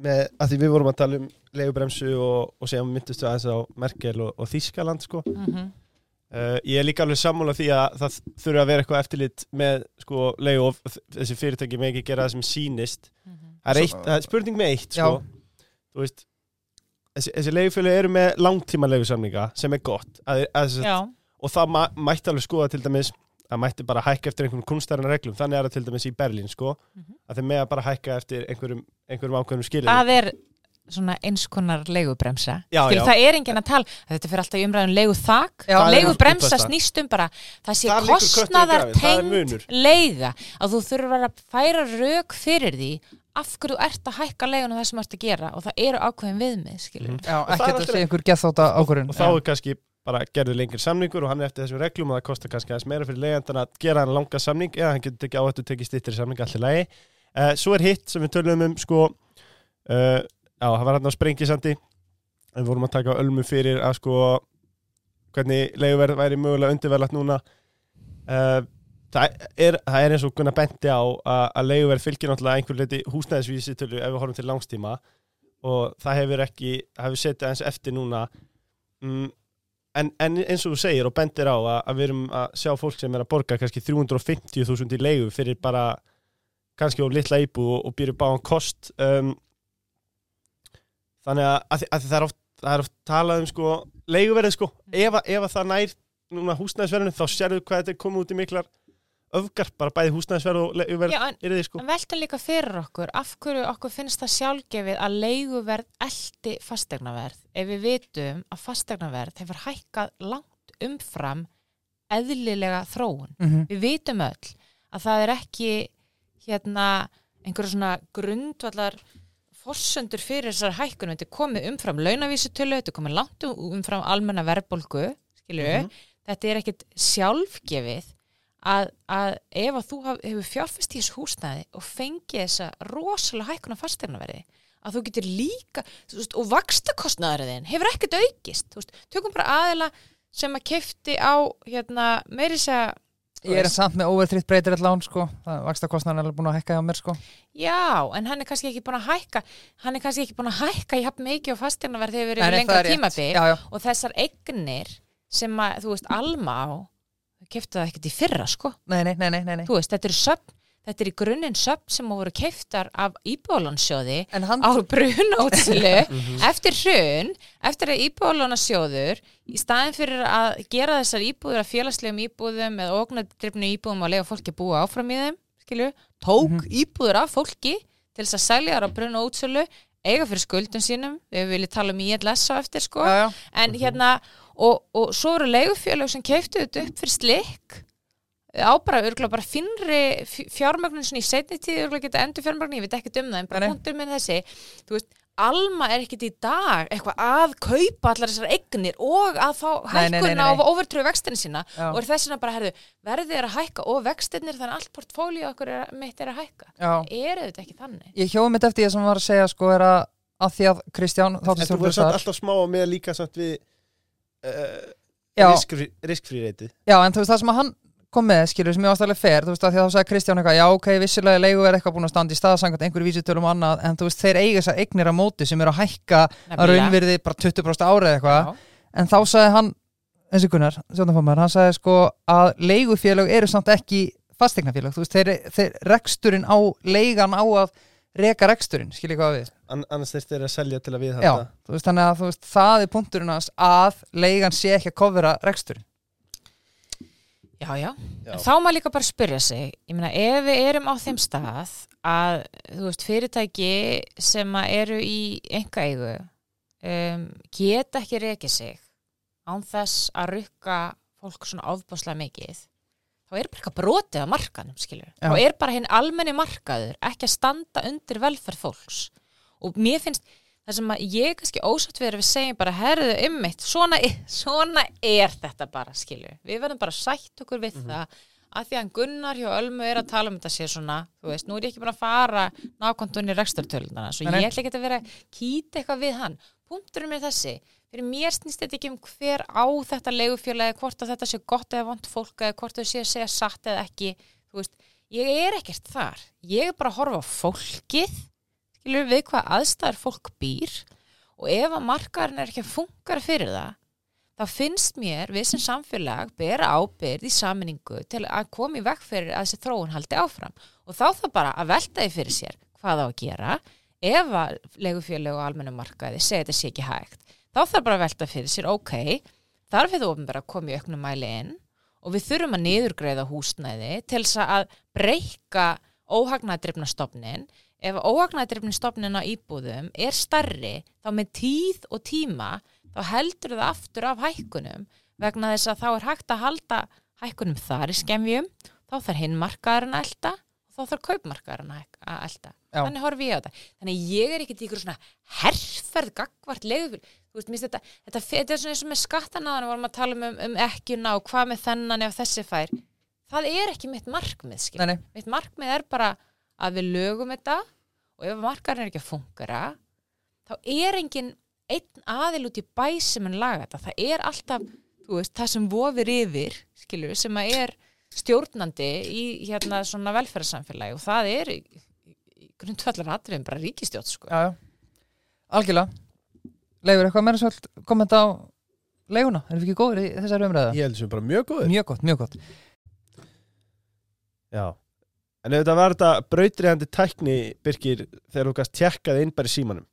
með, að því við vorum að tala um leigubremsu og, og segjum myndust við aðeins á Merkel og, og Þískaland sko. Mm -hmm. Uh, ég er líka alveg sammála því að það þurfa að vera eitthvað eftirlit með sko leigu og þessi fyrirtæki með ekki gera það sem sýnist. Það er, eitt, það er spurning með eitt sko. Þú veist Þessi, þessi leigufjölu eru með langtíma leigusamninga sem er gott. Að, að, að, og það ma mætti alveg skoða til dæmis að mætti bara hækka eftir einhverjum kunstæðarna reglum. Þannig er það til dæmis í Berlín sko Mhm. að þeir með bara hækka eftir einhverjum, einhverjum ákveðnum skilin það er svona eins konar leigubremsa. Já, Skil, já. það er enginn að tala, þetta fyrir alltaf Já, það er leigubremsa útfærsla. snýst um bara það sé kostnaðar það er tengd leiga að þú þurfur að færa rauk fyrir því af hverju ert að hækka leiguna það sem ert að gera og það eru ákveðin viðmið skilur. Já, Og það er ekkert að segja einhver gethóta ákvörðun. og þá er kannski bara gerður lengri samningur og hann er eftir þessum reglum og það kostar kannski aðeins meira fyrir leigandan að gera hann langa samning eða hann getur tekið á þetta tekið stýttir samning allir lagi. Uh, svo er hitt sem við tölum um sko uh, já, það var hann á sprengisandi. Við vorum að taka ölmu fyrir að sko hvernig leiguverð væri mögulega undirverðlat núna. Uh, það, er, það er eins og Gunnar benti á að, að leiguverð fylgir náttúrulega einhver leiti húsnæðisvísi tölu ef við horfum til langstíma. Og það hefur ekki, það hefur setið eins eftir núna. Mm, en, en eins og þú segir og bendir á að, að við erum að sjá fólk sem er að borga kannski 350.000 í leigu fyrir bara kannski of litla íbú og, og býr upp á hann kost um, þannig að, að, að það er oft það er oft talað um sko leiguverðið sko, ef, ef að það nær núna húsnæðisverðinu þá sérðu hvað þetta er komið út í miklar öfgar, bara bæði húsnæðisverð og leiguverð Já, en, er þið sko. en velta líka fyrir okkur af hverju okkur finnst það sjálfgefið að leiguverð eldi fastegnaverð ef við vitum að fastegnaverð hefur hækkað langt umfram eðlilega þróun? Mhm. við vitum öll að það er ekki hérna einhverju svona grundvallar forsöndur fyrir þessar hækkunum þetta er komið umfram launavísutölu þetta er komið langt um- umfram almenna verðbólgu skilju, Mhm. þetta er ekkit sjálfgefið að, að ef að þú haf, hefur fjárfest í þessu húsnæði og fengið þessa rosalega hækkun á fastegnaverði að þú getur líka veist, og vakstakostnaðurinn hefur ekkert aukist veist, tökum bara aðila sem að kefti á hérna, meiri segja Ég er samt með overtritt breytir lán sko. Það vaksta kostnaðan er búin að hækka hjá mér sko. Já, en hann er kannski ekki búin að hækka. Hann er kannski ekki búin að hækka jafn mikið á fastegnaverð þegar við erum lengra það rétt. tímabil. Já, já, og þessar eignir sem að, þú veist, Alma á kefti það ekkert í fyrra, sko. Nei, nei, nei, nei, nei, þú veist, þetta eru söfn þetta er í grunninn söfn sem voru keiftar af íbúðalansjóði En hann, á brunótslu eftir hrun, eftir að íbúðalansjóður í staðin fyrir að gera þessar íbúður að félagslegum íbúðum eða ógnadrifnu íbúðum að lega fólki að búa áfram í þeim skilju, tók íbúður af fólki til þess að selja þar á brunótslu eiga fyrir skuldum sínum við viljum tala um ILS á eftir sko. Já, já, en hérna og, og svo eru leigufélög sem keiftu þetta upp fyrir slikk á bara, örgulega bara finnri fjármögnun svona í setni tíð, örgulega geta endur fjármögnun ég veit ekki um það, en bara punktur með þessi. Þú veist, Alma er ekkit í dag eitthvað að kaupa allar þessar eignir og að fá nei. á overtröðu vextina sína. Já. og er þess vegna bara, herðu, verðið er að hækka og vextinir þannig að allt portfólíu okkur er, mitt er að hækka. Er þetta ekki þannig? Ég hjóði mitt eftir því sem var að segja sko er að að því að Kristján en þú þáttastjórn verður samt alltaf smá með líka samt við uh, Já, riskfrí reitið já, en þú veist það sem að hann kom með, skilur, sem ég varst alveg fer, þú veist að því að þá sagði Kristján eitthvað, já, ok, vissilega leigu er eitthvað búin að standa í staðsangat einhverju vísitölum og annað, en þú veist, þeir eiga þessar eignir á móti sem eru að hækka að raunvirði bara 20% árið eitthvað, en þá sagði hann eins og Gunnar, stjórnarformaður, hann sagði sko að leigufélög eru samt ekki fasteignafélög, þú veist, þeir, þeir reksturinn á, leigan á að reka reksturinn, skilja hvað við. An annars þeir þeir að selja til að við Já, þú veist, þannig að þú veist, það er punkturinn að leigan sé ekki að kofra reksturinn Já, já. Já. Þá maður líka bara spyrja sig, ég meina ef við erum á þeim stað að, þú veist, fyrirtæki sem eru í enga eigu um, geta ekki rekið sig án þess að rukka fólk svona ofbáslega mikið, þá er bara eitthvað brotið á markanum, skilur. Já. Þá er bara hinn almenni markaður ekki að standa undir velferð fólks. Og mér finnst, það sem að ég kannski ósatt við er að við segjum bara, herðu ummitt, svona, svona er þetta bara, skilju. Við verðum bara sætt okkur við það að því að Gunnar hjá Ölmu er að tala um þetta sér svona, þú veist, nú er ég ekki bara að fara nákvæmdunni rekstartölunana, svo ég ætla ekki að vera að kýta eitthvað við hann. Punkturinn er þessi, fyrir mér snýst þetta ekki um hver á þetta leigufélagi, hvort að þetta sé gott eða vond fólk eða hvort þau sé að segja satt eða ekki, þú veist, ég er ekkert þar. Ég er bara að horfa á fólkið, skilur við hvað aðstæður fólk býr? Og ef að markaðurinn er ekki að fungara fyrir það þá finnst mér við sem samfélag bera ábyrð í saminningu til að koma í vekk fyrir að þessi þróun haldi áfram. Og þá það bara að velta því fyrir sér hvað á að gera. Ef að legufélög og almennum markaði segja þetta sé ekki hægt þá þarf bara að velta fyrir sér, ok þarf hefur ofnbæra að koma í auknum mæli inn og við þurfum að niðurgreiða húsnæði til þess að breyka óhagnæðdrifna stofnin ef óhagnæðdrifni stofnin á íbúðum er starri þá með tíð og tíma þá heldur það aftur af hækkunum. Vegna þess að þá er hægt að halda hækkunum þar í skemjum þá þarf hinn markaðurinn að elda og þá þarf kaupmarkaðurinn að elda Já. þannig horfi ég á þetta. Þannig ég er ekkert ykkur svona herrferð gagvart leiðufél þú veist, þetta, þetta, þetta er svona eins og með skattanaðan vorum að tala um, um, um ekkjuna og hvað með þennan ef þessi fær. Það er ekki mitt markmið mitt markmið er bara að við lögum þetta og ef markarinn er ekki að fungera þá er engin einn aðil út í bæ sem en laga þetta það er alltaf, þú veist, það sem vofir yfir, skilur, sem að er stjórnandi í hérna svona velferðarsamfélagi og það er grundvallar atriðum bara ríkistjórn sko. já, já. algjörlega Leifur, eitthvað meira svolít kommenta á leiguna, erum við ekki góður í þessari umræða? Ég held sem bara mjög góður Mjög gott, mjög gott Já En þetta var þetta brautriðandi tækni Birkir þegar þú gast tjekkað inn bara í símanum.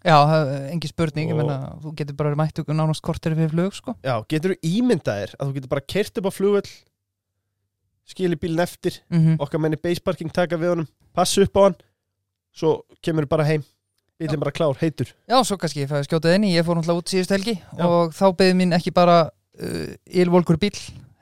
Já, það engin spurning, ég Og- menna þú getur bara mættu nánast kortir við flug, sko. Já, getur þú ímyndaðir að þú getur bara kert upp á flugvöll skili bílinn eftir mm okkar menni baseparking taka við honum passa upp á hann svo kemur bara heim. Bílinn bara klár, heitur. Já, svo kannski ég fæði skjótað inn í, ég fór náttúrulega út síðust helgi Já. og þá beði mín ekki bara uh, ylvolkur bíl,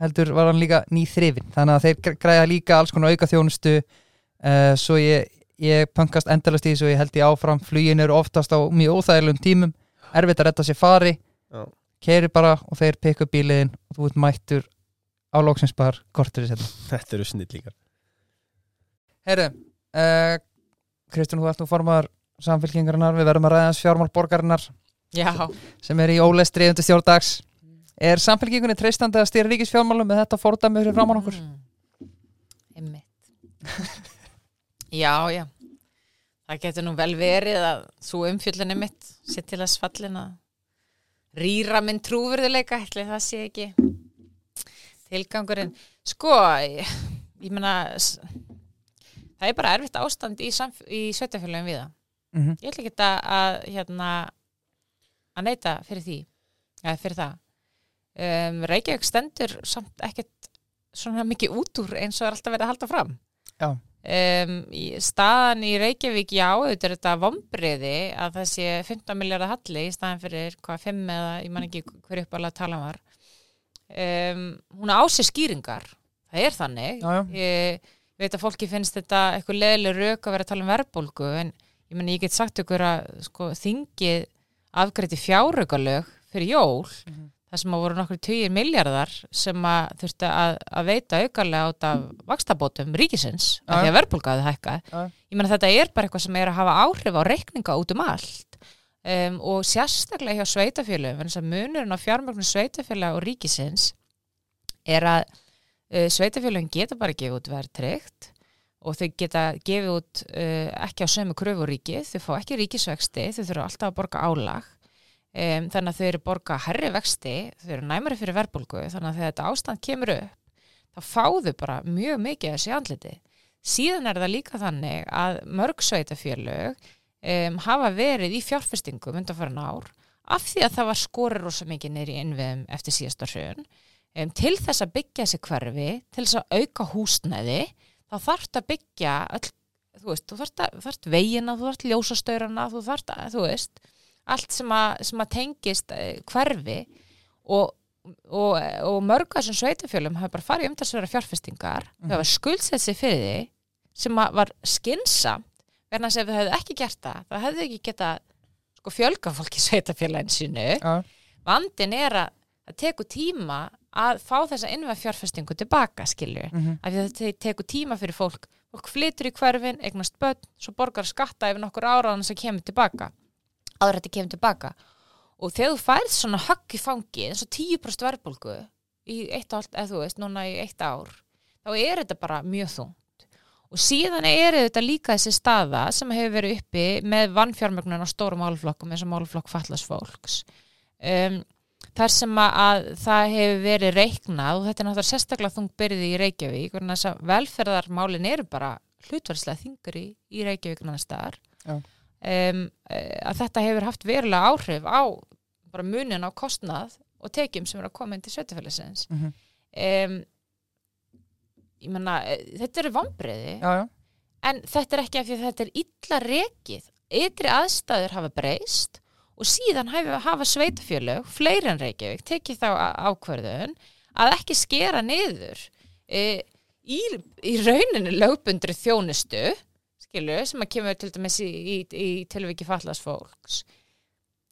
heldur var hann líka ný þrifin, þannig að þeir gr- græða líka alls konar auka þjónustu uh, svo ég, ég pöngast endalast í þessu og ég held ég áfram, flugin eru oftast á mjög óþægilegum tímum, erfitt að retta sér fari. Já. keiri bara og þeir pikka upp bíliðin og þú ert mættur á lóksins bara kortur í setna Þetta eru snillíkar Herru, uh, Kristján, þú ert nú formar samfélkingarinnar, við verðum að ræða hans fjármál borgarinnar Já, sem er í ólestri undir stjórndags Er samfélkingunni treystandi að stýra ríkisfjármálum með þetta fordæmi fyrir framann okkur? Mm. Já, já. Það getur nú vel verið að svo umfjöllunni mitt sé til að svallin að rýra minn trúverðuleika, ætli það sé ekki tilgangurinn. Sko, ég, ég meina, s- það er bara erfitt ástand í, í sveitafélagum við það. Mm -hmm. Ég ætla ekki að, hérna, að neyta fyrir því, eða fyrir það. Um, Reykjavík stendur samt ekkert svona mikið út úr eins og er alltaf verið að halda fram. Já. Um, í staðan í Reykjavík, já, þetta er þetta vombriði að það sé 15 miljardar halli í staðan fyrir hvað 5 eða ég man ekki hver uppalega tala var. Um, hún á sér skýringar, það er þannig. Já, já. Ég, veit að fólki finnst þetta eitthvað leðileg rauk að vera að tala um verðbólgu en ég meni ég get sagt ykkur að sko, þingið afgreiti fjáraukalög fyrir jól Mhm. Þar sem að voru nokkur 20 miljardar sem að þurfti að, að veita aukarlega át af vakstabótum ríkisins Já. af því að verðbólgaði hækka Já. ég meina þetta er bara eitthvað sem er að hafa áhrif á reikninga út um allt um, og sérstaklega hjá að munurinn á fjármögnum sveitafélag og ríkisins er að uh, sveitafélögum geta bara gefið út verðtryggt og þau geta gefið út uh, ekki á sömu kröfuríki, þau fá ekki ríkisvexti, þau þurfa alltaf að borga álag um, þannig að þau eru borga herri vexti, þau eru næmari fyrir verðbólgu þannig að þegar þetta ástand kemur upp þá fá þau bara mjög mikið þessi andliti. Síðan er það líka þannig að mörg sveitafélög um, hafa verið í fjárfestingum undan farin ár af því að það var skorið rosa mikið neyri innviðum eftir síðasta hrjön um, til þess að byggja þessi hverfi, til þess að auka húsnæði þá þarft að byggja öll, þú veist, þú þarft vegina, þú þarft ljósastaurana, þú þarft að, þú veist, allt sem að, sem að tengist eh, hverfi og, og, og mörg að þessum sveitafjölum hafa bara farið í umtalsverða fjárfestingar, þau hafa skuldsett sig fyrir því sem að var skinsamt, verðan að ef þau hefðu ekki gert það, það hefðu ekki geta sko fjölga fólki sveitafjölagin sínu. Já, vandin er að það tekur tíma að fá þessa innvæð fjárfestingu tilbaka, skilju. Mm af því að þetta tekur tíma fyrir fólk. Fólk flytur í hverfin, eignast börn svo borgar skatta yfir nokkur áraðan sem kemur tilbaka áður þetta kemur tilbaka. Og þegar þú færð svona högg í fangi eins og 10% verðbólgu í eitt allt, eða þú veist, núna í eitt ár þá er þetta bara mjög þungt. Og síðan er þetta líka þessi staða sem hefur verið uppi með vannfjármögnun á stórum málflokkum eins og málflokk fallas fólks. Um, þar sem að, að það hefur verið reiknað og þetta er náttúrulega sérstaklega þungt byrði í Reykjavík velferðarmálin eru bara hlutvarslega þingri í Reykjavík. Um, að þetta hefur haft verulega áhrif á bara munin á kostnað og tekjum sem eru að koma inn til sveitafélagsins Mhm. um, ég menna þetta eru já, en þetta er ekki af því að þetta er illa rekið. Ytri aðstæður hafa breyst og síðan hafa, hafa sveitafjölög fleiri en Reykjavík tekið þá á- ákvörðun að ekki skera niður e, í, í rauninu lögbundri þjónustu skilu, sem að kemur til dæmis í, í, í tilviki fallas fólks.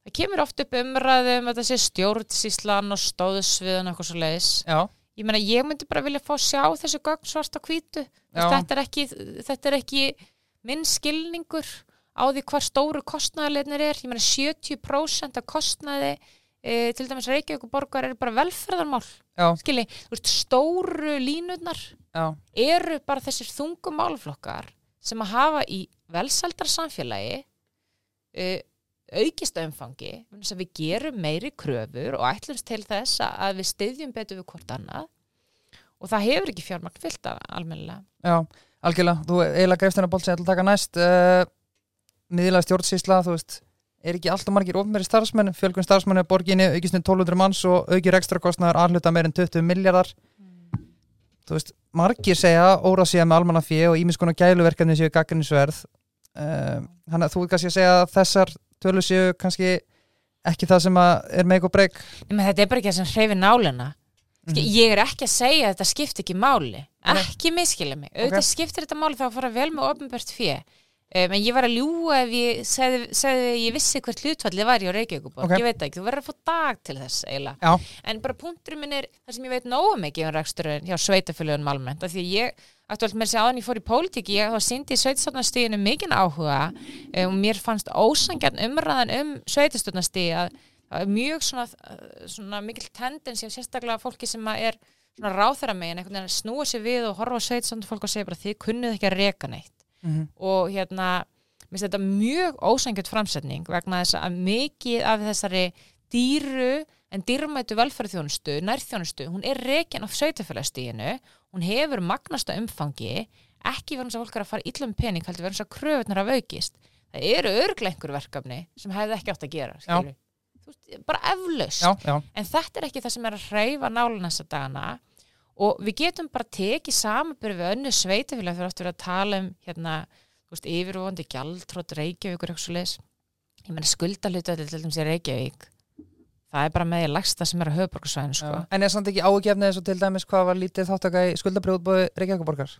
Það kemur oft upp umræðum að það sé stjórnsíslan og stóðsviðan og eitthvað svo leiðis já, ég meina ég myndi bara vilja fá sjá þessu gögn svart á hvítu. Já. þetta er, ekki, þetta er ekki minn skilningur á því hvar stóru kostnæðarleirnir er. Ég meina 70% af kostnæði e, til dæmis Reykjavík og borgar eru bara velferðarmál skilji, stóru línurnar já, eru bara þessir þungum málflokkar sem að hafa í velsaldarsamfélagi uh, aukist umfangi að við gerum meiri kröfur og ætlumst til þess að- við styðjum betur við hvort annað og það hefur ekki fjármagn fyllt af almennilega. Já, algjörlega. Þú eiginlega greifst hennar bolt sem ég ætla að taka næst. Uh, miðlega stjórnsýsla, þú veist er ekki alltaf margir ofnveri starfsmenn? Fjölgun starfsmenn er borginni, aukist um 1200 manns og aukir ekstra kostnaður aðhluta meir en 20 miljardar þú veist, margir segja óra síðan með almanna fjö og ímiskona gæluverkefni séu gaggrinnisverð um, hann að þú er kannski að segja að þessar tölur séu kannski ekki það sem er meik og breyk þetta er bara ekki það sem hreyfi nálina mm. ég er ekki að segja að þetta skipti ekki máli. Ekki miskilja mig. Auðvitað Ok. skiptir þetta máli þá að fara vel með ofnbært fjö um, en ég var að ljúga ef ég segði, segði ég vissi hvert hlutfallið væri á Reykjavíkuborg, Ok. ég veit ekki, þú verður að fá dag til þess eiginlega. Já, en bara punkturinn minn er það sem ég veit nógu mikið um reksturinn hjá sveitafjöluðun almennt af því að ég, aktuált með þessi áðan ég fór í pólitík ég þá síndi í sveitastofnastíðinu mikinn áhuga um, og mér fannst ósangjarn umræðan um sveitastofnastíð að er mjög svona, uh, svona mikil tendens hjá sérstaklega fólki sem að er svona ráþæra megin, einhvern veginn að snúa sér við og horfa á sveitastofnastíð fólk og segja bara þið kunnuð ekki að reka neitt Mhm. og hérna mér finnst þetta mjög ósangjöld framsetning vegna þess að mikið af þessari dýru en dýrmætu velferðþjónustu, nærþjónustu hún er rekin á sveitafélagstíðinu hún hefur magnasta umfangi ekki verðan þess að fólk er að fara illum pening heldur verðan þess að kröfunar af aukist. Það eru örglega einhver verkefni sem hefði ekki átt að gera bara eflaust. En þetta er ekki það sem er að hreyfa nálun þessa dagana og við getum bara tekið samanbyrði við önnu sveitafélag fyrir aftur að tala um hérna, yfirvóndi gjaldtrótt Reykjavíkur eitthvað svo leis ég menna skuldalutu til dæmis í Reykjavík það er bara með því lagsta sem er á höfuborgarsvæðinu sko. En er samt ekki ágefnið eins og til dæmis hvað var lítið þáttaka í skuldabrjóðbóði Reykjavíkuborgar?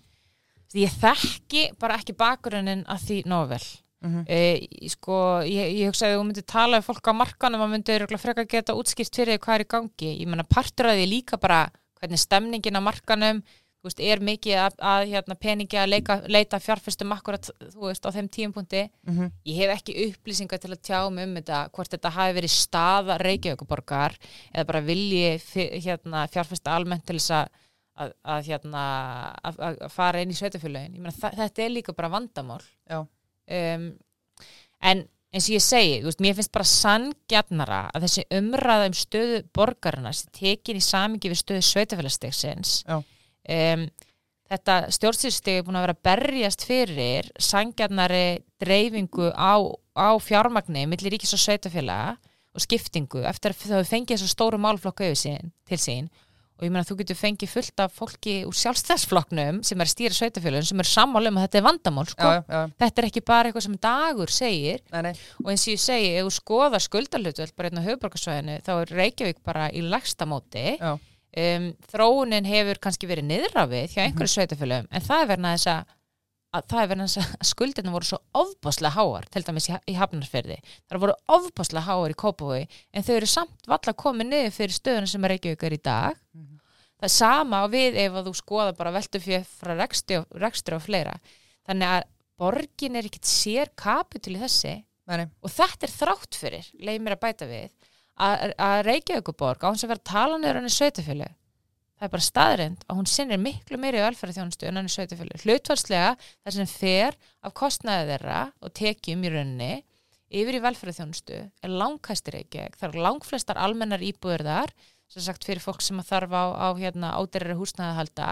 Ég þekki bara ekki bakgrunnin að því nógu vel Mm -hmm. e, sko, ég, ég hugsaði að þú myndir tala við fólk á markanum að myndir frekar geta útskýrt fyrir því hvað er í gangi ég menna partur að því líka bara hvernig stemningin á markanum veist, er mikið að, að hérna, peningi að leika, leita fjárfestum akkurat veist, á þeim tíumpunkti Mhm. ég hef ekki upplýsingar til að tjá mig um þetta hvort þetta hafi verið staða Reykjavíkuborgar eða bara vilji hérna, fjárfesta almennt til þess að að, að, hérna, að, fara inn í þa- þetta er líka bara vandamál. Um, en eins og ég segi, þú veist, mér finnst bara sanngjarnara að þessi umræða um stöðu borgarna sem tekin í samingi við stöðu sveitafélagsstegsins um, þetta stjórnsýrstegi er búin að vera berjast fyrir sanngjarnari dreifingu á, á fjármagni millir ríkis og sveitafélaga og skiptingu eftir að þau fengið þessu stóru málflokku yfir sín, til sín og ég meina að þú getur fengið fullt af fólki úr sjálfstæðsflokknum sem er að stýra sveitafélagin sem er sammála um að þetta er vandamál sko. Já, já, þetta er ekki bara eitthvað sem dagur segir. Nei, nei, og eins og ég segi, ef þú skoðar skuldalhutvöld bara hérna á höfuborgarsvæðinu þá er Reykjavík bara í já, um, þróunin hefur kannski verið niðra við hjá einhverju sveitafélagum en það er verið þess að, að það er verið að skuldinu voru svo ofbáslega háar til dæmis í, í Hafnarferði það voru ofbáslega háar í Kópavogi en þau eru samt valla komið niður fyrir stöðuna sem er í dag. Það er sama við ef að þú skoða bara veltu fyrir frá rekstri og, fleira. Þannig að borgin er ekkit sér kapitul í þessi nei, og þetta er þrátt fyrir, leið mér að bæta við að, Reykjavíkuborg á hans að vera tala niður henni sveitafjölu það er bara staðrind að hún sinnir miklu meiri velferðarþjónustu en henni sveitafjölu hlutvarslega það sem fer af kostnaði þeirra og tekjum í rauninni yfir í velferðarþjónustu er langkæsti Reykjavík, það er langflestar almennar íbúður þar sem sagt fyrir fólk sem þarf á, á hérna, áderri húsnæði að halda.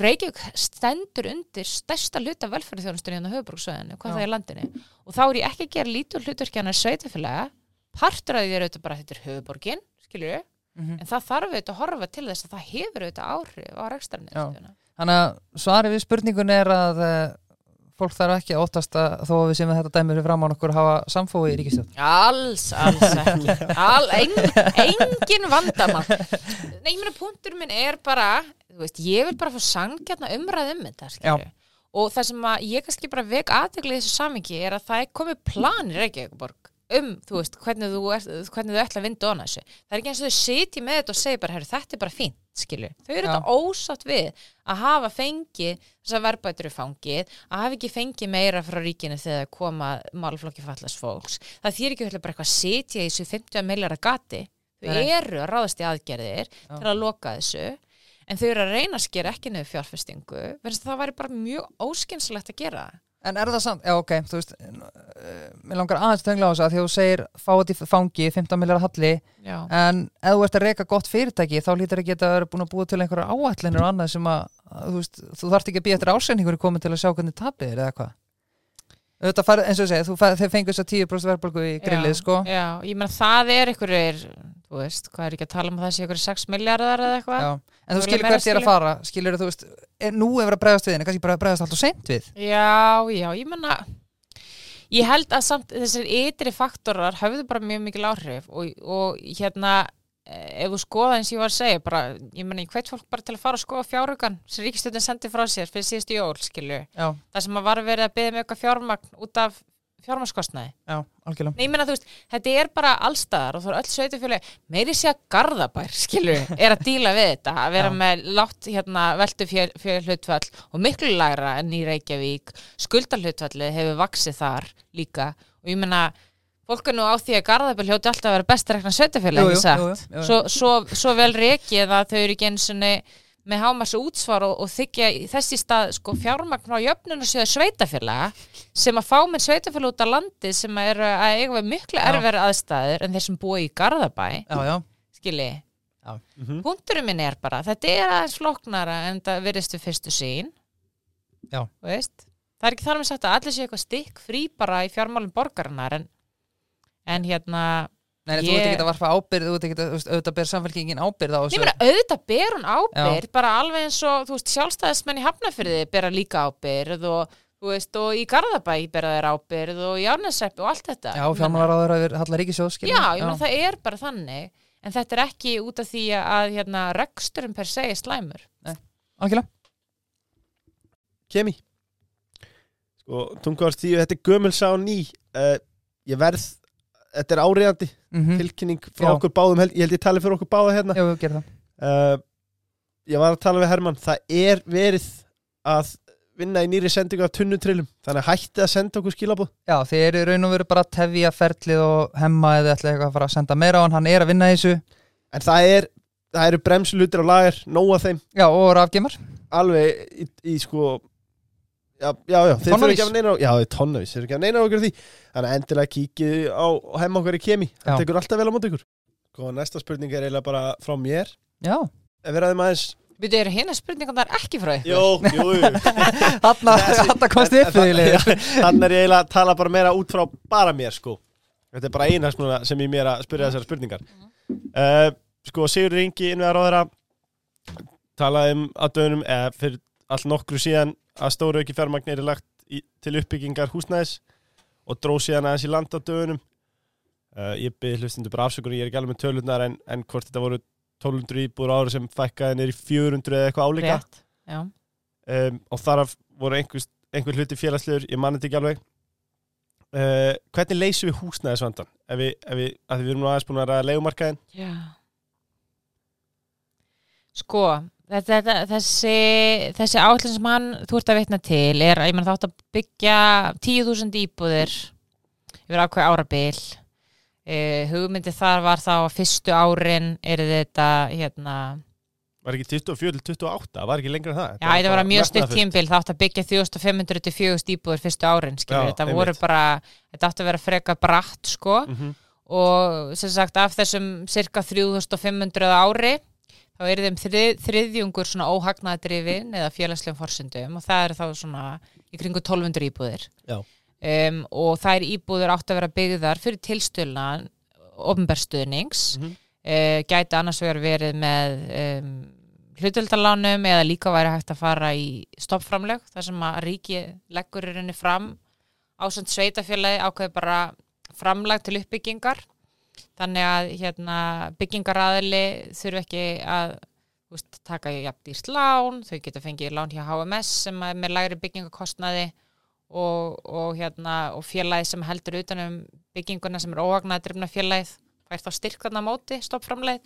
Reykjavík stendur undir stærsta hluta velferðarþjónustunni hérna á höfuborgsvæðinu, hvað Já. það er í landinu. Og þá er ég ekki að gera lítur hlutverkjana sveitafélaga, partur að því er auðvitað bara þetta er höfuborgin, skilur við Mhm. en það þarf auðvitað að horfa til þess að það hefur auðvitað áhrif á rekstarniðstöðuna Þannig að svarið við spurningun er að uh, fólk þarf ekki að óttast að þó að við séum að þetta dæmur fram á nokkur hafa samfói í ríkistjóð. Alls, alls ekki All, en, Engin vandamál Nei, ég meina punktur minn er bara veist, ég vil bara fá sangjarna umræð um þetta skilju. og það sem að ég kannski bara vek aðtökli í þessu samingi er að það er komið plan í Reykjavíkborg um, þú veist, hvernig þú, er, hvernig þú ætla að vinda ona þessu. Það er ekki eins og þau sitji með þetta og segja bara, herru, þetta er bara fínt, skilju. Þau eru Já. þetta ósátt við að hafa fengið þessar verbætur í fangið, að hafa ekki fengið meira frá ríkinu þegar koma málflokki fallast fólks. Það þýr ekki bara eitthvað að sitja í þessu 50 millara gati. Þau Nei. eru að ráðast í aðgerðir Já. til að loka þessu en þau eru að reyna að skera ekki niður fjárfestingu verðast það væri bara mjög óskynslegt að gera það. En er það samt, já ok, þú veist, uh, mér langar aðeins að töngla á þess að því að þú segir fá þetta í fangi, 15 miljar halli, Já. en ef þú ert að reyka gott fyrirtæki þá lítur ekki að vera búin að búa til einhverjar áætlinir og annað sem að, þú veist, þú þarft ekki að býja eftir ásendingur komin til að sjá hvernig tapið er eða hvað. Farið, eins og þú farið, þeir fengur þess að 10% verðbólgu í grillið, Já, sko. Já, ég meina það er einhverjir, þú veist, hvað er ekki að tala um að það sé einhverjir 6 miljardar eða eitthvað? En þú skilur hvert ég er að fara, skilur þú veist, er nú ef að bregðast við henni, kannski bara bregðast alltaf seint við. Já, já, ég meina, ég held að samt þessir ytri faktorar höfðu bara mjög mikil áhrif og, og hérna, ef þú skoða eins og ég var að segja, bara, ég meina, ég hveit fólk bara til að fara að skoða fjárhugan sem ríkistöndin sendi frá sér fyrir síðustu jól, skilju. Það sem að var verið að byggja með eitthvað fjármagn út af fjármagnskostnaði. já, algjörlega. Nei, ég meina, þú veist, þetta er bara allstaðar og þú er öll sveitufjölu, meiri sé að garðabær, skilur, er að díla við þetta, að vera Já. með látt hérna veltu fjör hlutfall og miklu lægra enn í Reykjavík, skuldarhlutfallið fólk er nú á því að garðabær hljóti alltaf að vera best rekna sveitufjölu, Jú, ekki sagt. jú, jú, jú. Svo, svo, svo vel reikið að þau eru ekki eins og með hámars útsvar og, og þykja í þessi stað sko, fjármagn á jöfnunarsjöðu sveitafélaga sem að fá með sveitafélag út á landi sem að eru að eiga við miklu Já. erfæri aðstæður en þeir sem búa í Garðabæ Já, já, skilji Mhm. punkturinn minn er bara, þetta er aðeins flóknara en það virðist við fyrstu sín Já. Veist það er ekki þar með sagt að allir séu eitthvað stikk frí bara í fjármálum borgarinnar en, en hérna Nei, þú Ég- ert ekki að varfa ábyrð, þú ert ekki að, auðvitað ber samfélkingin ábyrð á Ég þessu. meina, auðvitað ber hún ábyrð, bara alveg eins og, þú veist, sjálfstæðismenn í Hafnafyrði bera líka ábyrð og, þú veist, og í Garðabæ bera þeir ábyrð og í Árnesreppi og allt þetta. Já, Ég meina- fjármálaráður yfir Halla Ríkisjóð, Já, ég meina, það er bara þannig, en þetta er ekki út af því að, hérna, reksturinn per se er slæmur. Algjörlega. Kemi Sko, tunguðars tíu, þetta er Ég áriðandi Mm tilkynning frá Já. okkur báðum held, Ég held ég tali fyrir okkur báða hérna Já, það. uh, Ég var að tala við Hermann Það er verið að vinna í nýri sendingu af tunnutrillum Þannig hætti að senda okkur skilabóð Já, þið eru raun og veru bara tefja ferlið og hemma eða ætla eitthvað að fara að senda meira á hann, hann er að vinna þessu. En það er Það eru bremslutir og lagar Nóa þeim Já, og rafgemar. alveg í, í sko Já, já, já, þeir fyrir ekki af neina Já, þeir tonnavís, þeir eru ekki af neina okkur því. Þannig að endilega kíkið á, á hemma okkar í kemi Það tekur alltaf vel á móti ykkur. Góða, næsta spurning er eiginlega bara frá mér. Já. Ef við ræðum aðeins Við eru hérna spurningan þar ekki frá ykkur. Jú, jú, þarna komst upp við í Þannig er ég eiginlega að tala bara meira út frá bara mér sko. Þetta er bara eina svona sem ég mér að spyrja þessar spurningar. Uh, Sko, Sigur Ingi innveðar á þeirra talaði um að dönum eða fyrir all nokkru síðan að stóru ekki fjármagn er lagt í, til uppbyggingar húsnæðis og dró síðan aðeins í land á dönum uh, Ég byrði hlustundu bara afsökunni, ég er ekki alveg með tölurnar en, en hvort þetta voru 1200 íbúr ára sem fækkaði í 400 eða eitthvað álíka. Rétt, um, og þar voru einhver, einhver hluti félagslegur, ég manni þetta ekki alveg. Uh, hvernig leysum við húsnæðisvandan ef við, ef við, við erum nú aðeins búin að ræða leigumarkaðin Já. Sko, þetta, þetta, þessi, þessi átlun sem hann, þú ert að vitna til, er að ég menn þátt að byggja 10.000 íbúðir yfir ákveð árabil. Uh, hugmyndi þar var þá að fyrstu árin er þetta, hérna, var ekki 24 til 28, það var ekki lengra en það? Já, þetta var bara mjög stutt tímbil, þátt að byggja 1500 til 4000 íbúðir fyrstu árin, skilur, Já, þetta voru bara, þetta átti að vera freka bratt, sko. Mhm. og sem sagt af þessum cirka 3500 á ári þá er þeim þrið, þriðjungur svona óhagnaðadrifin eða félagslegum forsendum og það eru þá svona í kringu 1200 íbúðir. Um, og það er íbúður átt að vera byggðar fyrir tilstöðuna ofnberstuðnings Mhm. uh, gæti annars vegar verið með um, hlutöldalánum eða líka væri hægt að fara í stoppframlög þar sem að ríki leggur í rauninni fram. Ásand sveitafélagi ákveði bara framlag til uppbyggingar þannig að hérna, byggingaraðili þurfi ekki að veist, taka jafn dýrt lán. Þau geta fengið lán hjá HMS sem er með lægri byggingakostnaði og, og, hérna, og félagi sem heldur utanum bygginguna sem er óvagnar drifna félagið fær þá styrkðarna á móti stoppframleið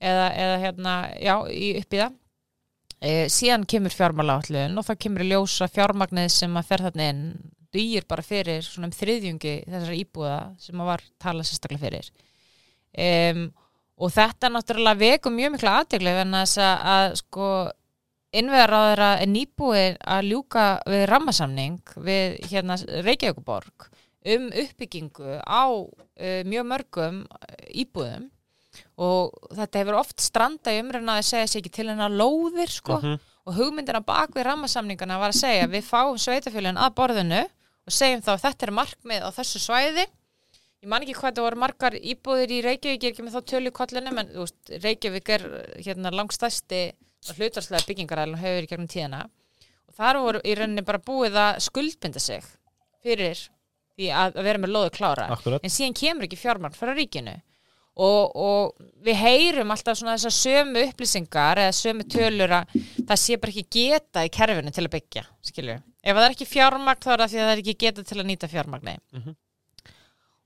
eða, eða hérna, já, í upp í það. E, síðan kemur fjármálaállun og það kemur í ljósa fjármagnið sem að fer þarna inn dýr bara fyrir svona um þriðjungi þessara íbúða sem að var talað sérstaklega fyrir. Um, og þetta náttúrulega vekum mjög mikla aðtegli en þess að, að sko innveðaráðara er nýbúið að ljúka við rammasamning við hérna Reykjavíkuborg um uppbyggingu á uh, mjög mörgum íbúðum. Og þetta hefur oft stranda í umræðina að segja sér ekki til hennar lóðir sko. Mhm. og hugmyndina bak við rammasamningana var að segja við fáum sveitafélagin að borðinu og segjum þá að þetta er markmið á þessu svæði ég man ekki hvað það voru margar íbúðir í Reykjavík, ég er ekki með þá tölu í kollinu en veist, Reykjavík er hérna langstæsti hlutarslega byggingaræðlun hefur verið gegnum tíðina og þar voru í rauninni bara búið að skuldbinda sig fyrir því að, að vera með loðu klára Akkurat. en síðan kemur ekki fjármagn frá ríkinu og, og við heyrum alltaf svona þessar sömu upplýsingar eða sömu tölur að það sé bara ekki geta í kerfinu til að byggja skilju. Ef það er ekki fjármagn þá er það því að það er ekki geta til að nýta fjármagni Mhm.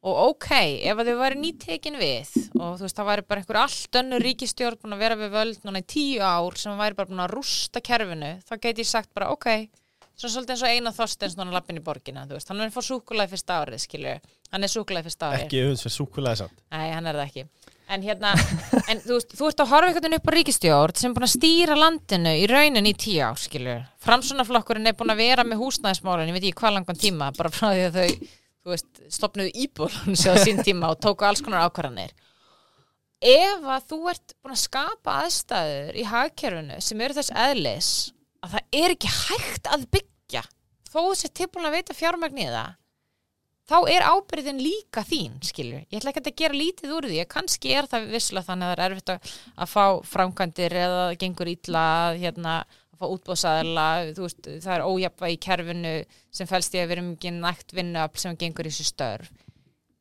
og ok, ef þau væri nýtekin við og þú veist það væri bara einhver allt önnur ríkistjórn búin að vera við völd núna í tíu ár sem væri bara búin að rústa kerfinu þá geti ég sagt bara ok svona svolítið eins og eina þorstens núna lappin í borgina þú veist, hann verður fór súkulæði fyrsta árið skilju hann er súkulæði fyrsta árið Ekki auðvins fyrir súkulega samt. Nei, hann er það ekki. En hérna, en þú, veist, þú ert að horfa einhvern veginn upp á ríkistjórn sem er búin að stýra landinu í raunin í tíu ár, skilur. Framsunarflokkurinn er búin að vera með húsnæðismálun, ég veit ekki hvað langan tíma, bara frá því að þau, þú veist, stopnuðu íbúlun sér á sín tíma og tóku alls konar ákvarðanir. Ef að þú ert búin að skapa aðstæður í hagkerfinu sem eru þess eðlis að það er ekki hægt að byggja, þó þessi tilbúin að veita fjármagn í það, þá er ábyrðin líka þín, skilur. Ég ætla ekki að gera lítið úr því, kannski er það visslega þannig að það er erfitt að, að fá framkvæmdir eða gengur að, hérna, að fá útbóðsæðla, það er ójafna í kerfinu sem fælst í að erum ekki nægt vinnuafl sem gengur í þessu störf.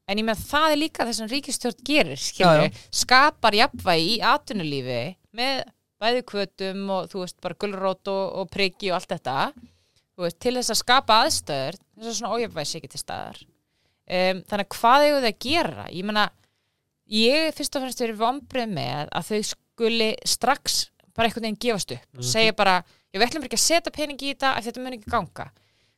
En ég með það er líka það sem ríkistjórn gerir, skilur, Já, skapar jafnvægi í atvinnulífi með bæði kvötum og þú veist, bara gulrót og, og priggi og allt þetta, veist, til þess að skapa aðstöður, þess að svona ójafvægi sé ekki til staðar um, þannig að hvað eigum þau að gera? Ég meina, ég fyrst og fremst verið vombrið með að þau skuli strax bara einhvern veginn gefast upp og segja bara, ég við ætlum ekki að setja pening í þetta af þetta mun ekki ganga.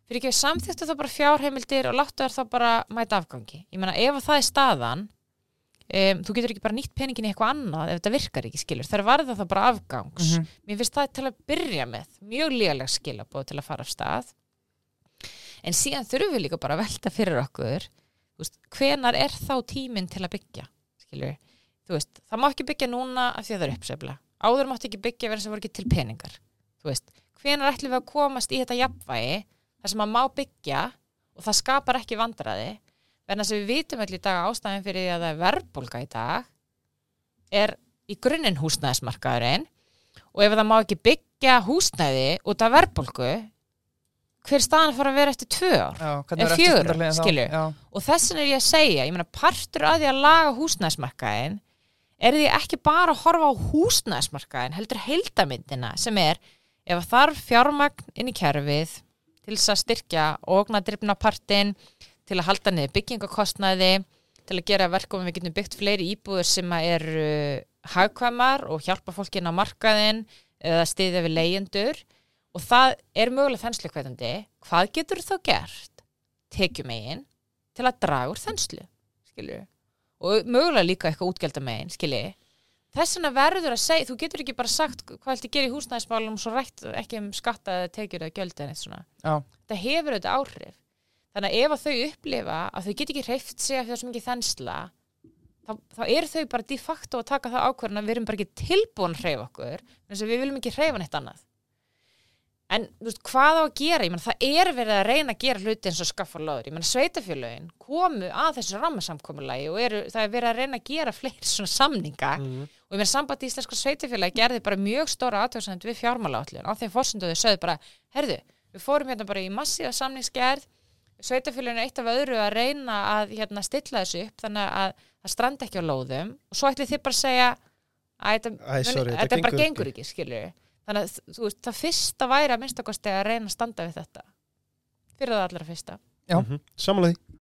Fyrir ekki samþýttu þá bara fjárheimildir og láttu þær þá bara mæta afgangi. Ég meina, ef að það er staðan um, þú getur ekki bara nýtt peningin í eitthvað annað ef þetta virkar ekki, skilur, þær varða það bara afgangs. Mhm. mér finnst það til að byrja með mjög lígalega skilabóð til að fara af stað en síðan þurfum við líka bara að velta fyrir okkur veist, hvenar er þá tíminn til að byggja veist, það má ekki byggja núna af því að það er uppsefla áður mátti ekki byggja verið sem voru ekki til peningar veist, hvenar ætlum við að komast í þetta jafnvægi þar sem að má byggja og það skapar ekki vandræði? Verðan að við vitum öll í dag ástæðin fyrir að það er verðbólga í dag er í grunninn húsnæðismarkaðurinn og ef það má ekki byggja húsnæði út af verðbólgu hver staðan fara að vera eftir tvö ár? Er er fjögur, skilju? Og þess vegna er ég að segja, ég meina partur að því að laga húsnæðismarkaðin er því ekki bara að horfa á húsnæðismarkaðin heldur heildamyndina sem er ef þarf fjármagn inn í kerfið til þess að styrkja ógnadrifna partin til að halda niður byggingakostnaði til að gera verkum við getum byggt fleiri íbúður sem að eru hagkvæmar og hjálpa fólki inn á markaðin eða stiðja við leyendur og það er mögulega þenslu hvetandi hvað getur þá gert tekjumegin til að draga úr þenslu skilju og mögulega líka eitthvað útgjaldamegin skilji þess vegna verður að segja, þú getur ekki bara sagt hvað viltu gera í húsnæðismálum svo rætt ekki um skatta eða tekjur eða gjöld eða neitt svona. Já, það hefur auðvitað áhrif. Þannig að ef að þau upplifa að þau get ekki hreift sig af er svo mikið þensla þá, þá eru þau bara de facto að taka það ákvörðin að við erum bara ekki tilbúin að hreyfa okkur þess að við viljum ekki hreyfa neitt annað en veist, hvað á að gera? Ég menn það er verið að reyna að gera hluti eins og skaffa loður, ég menn sveitafélögin komu að þessu rammasamkomulagi og eru, það er verið að reyna að gera fleiri svona samninga. Mhm. og ég menn samband íslenska sveitafélagi gerði bara mjög stóra aðtöksend við fjármálaállun á þeim fórsöndu þau sögðu bara, herðu, við fórum hérna bara í massíða samningsgerð. Sveitafélaginu eitt af öðru að reyna að hérna, stilla þessu upp þannig að það strandi ekki á lóðum. Og svo ætli þið bara að segja að þetta, bara gengur ekki, skilur þannig að þú veist, það fyrsta væri að minnstakosti að reyna að standa við þetta fyrir það allra fyrsta Já. Mhm. Samanlega því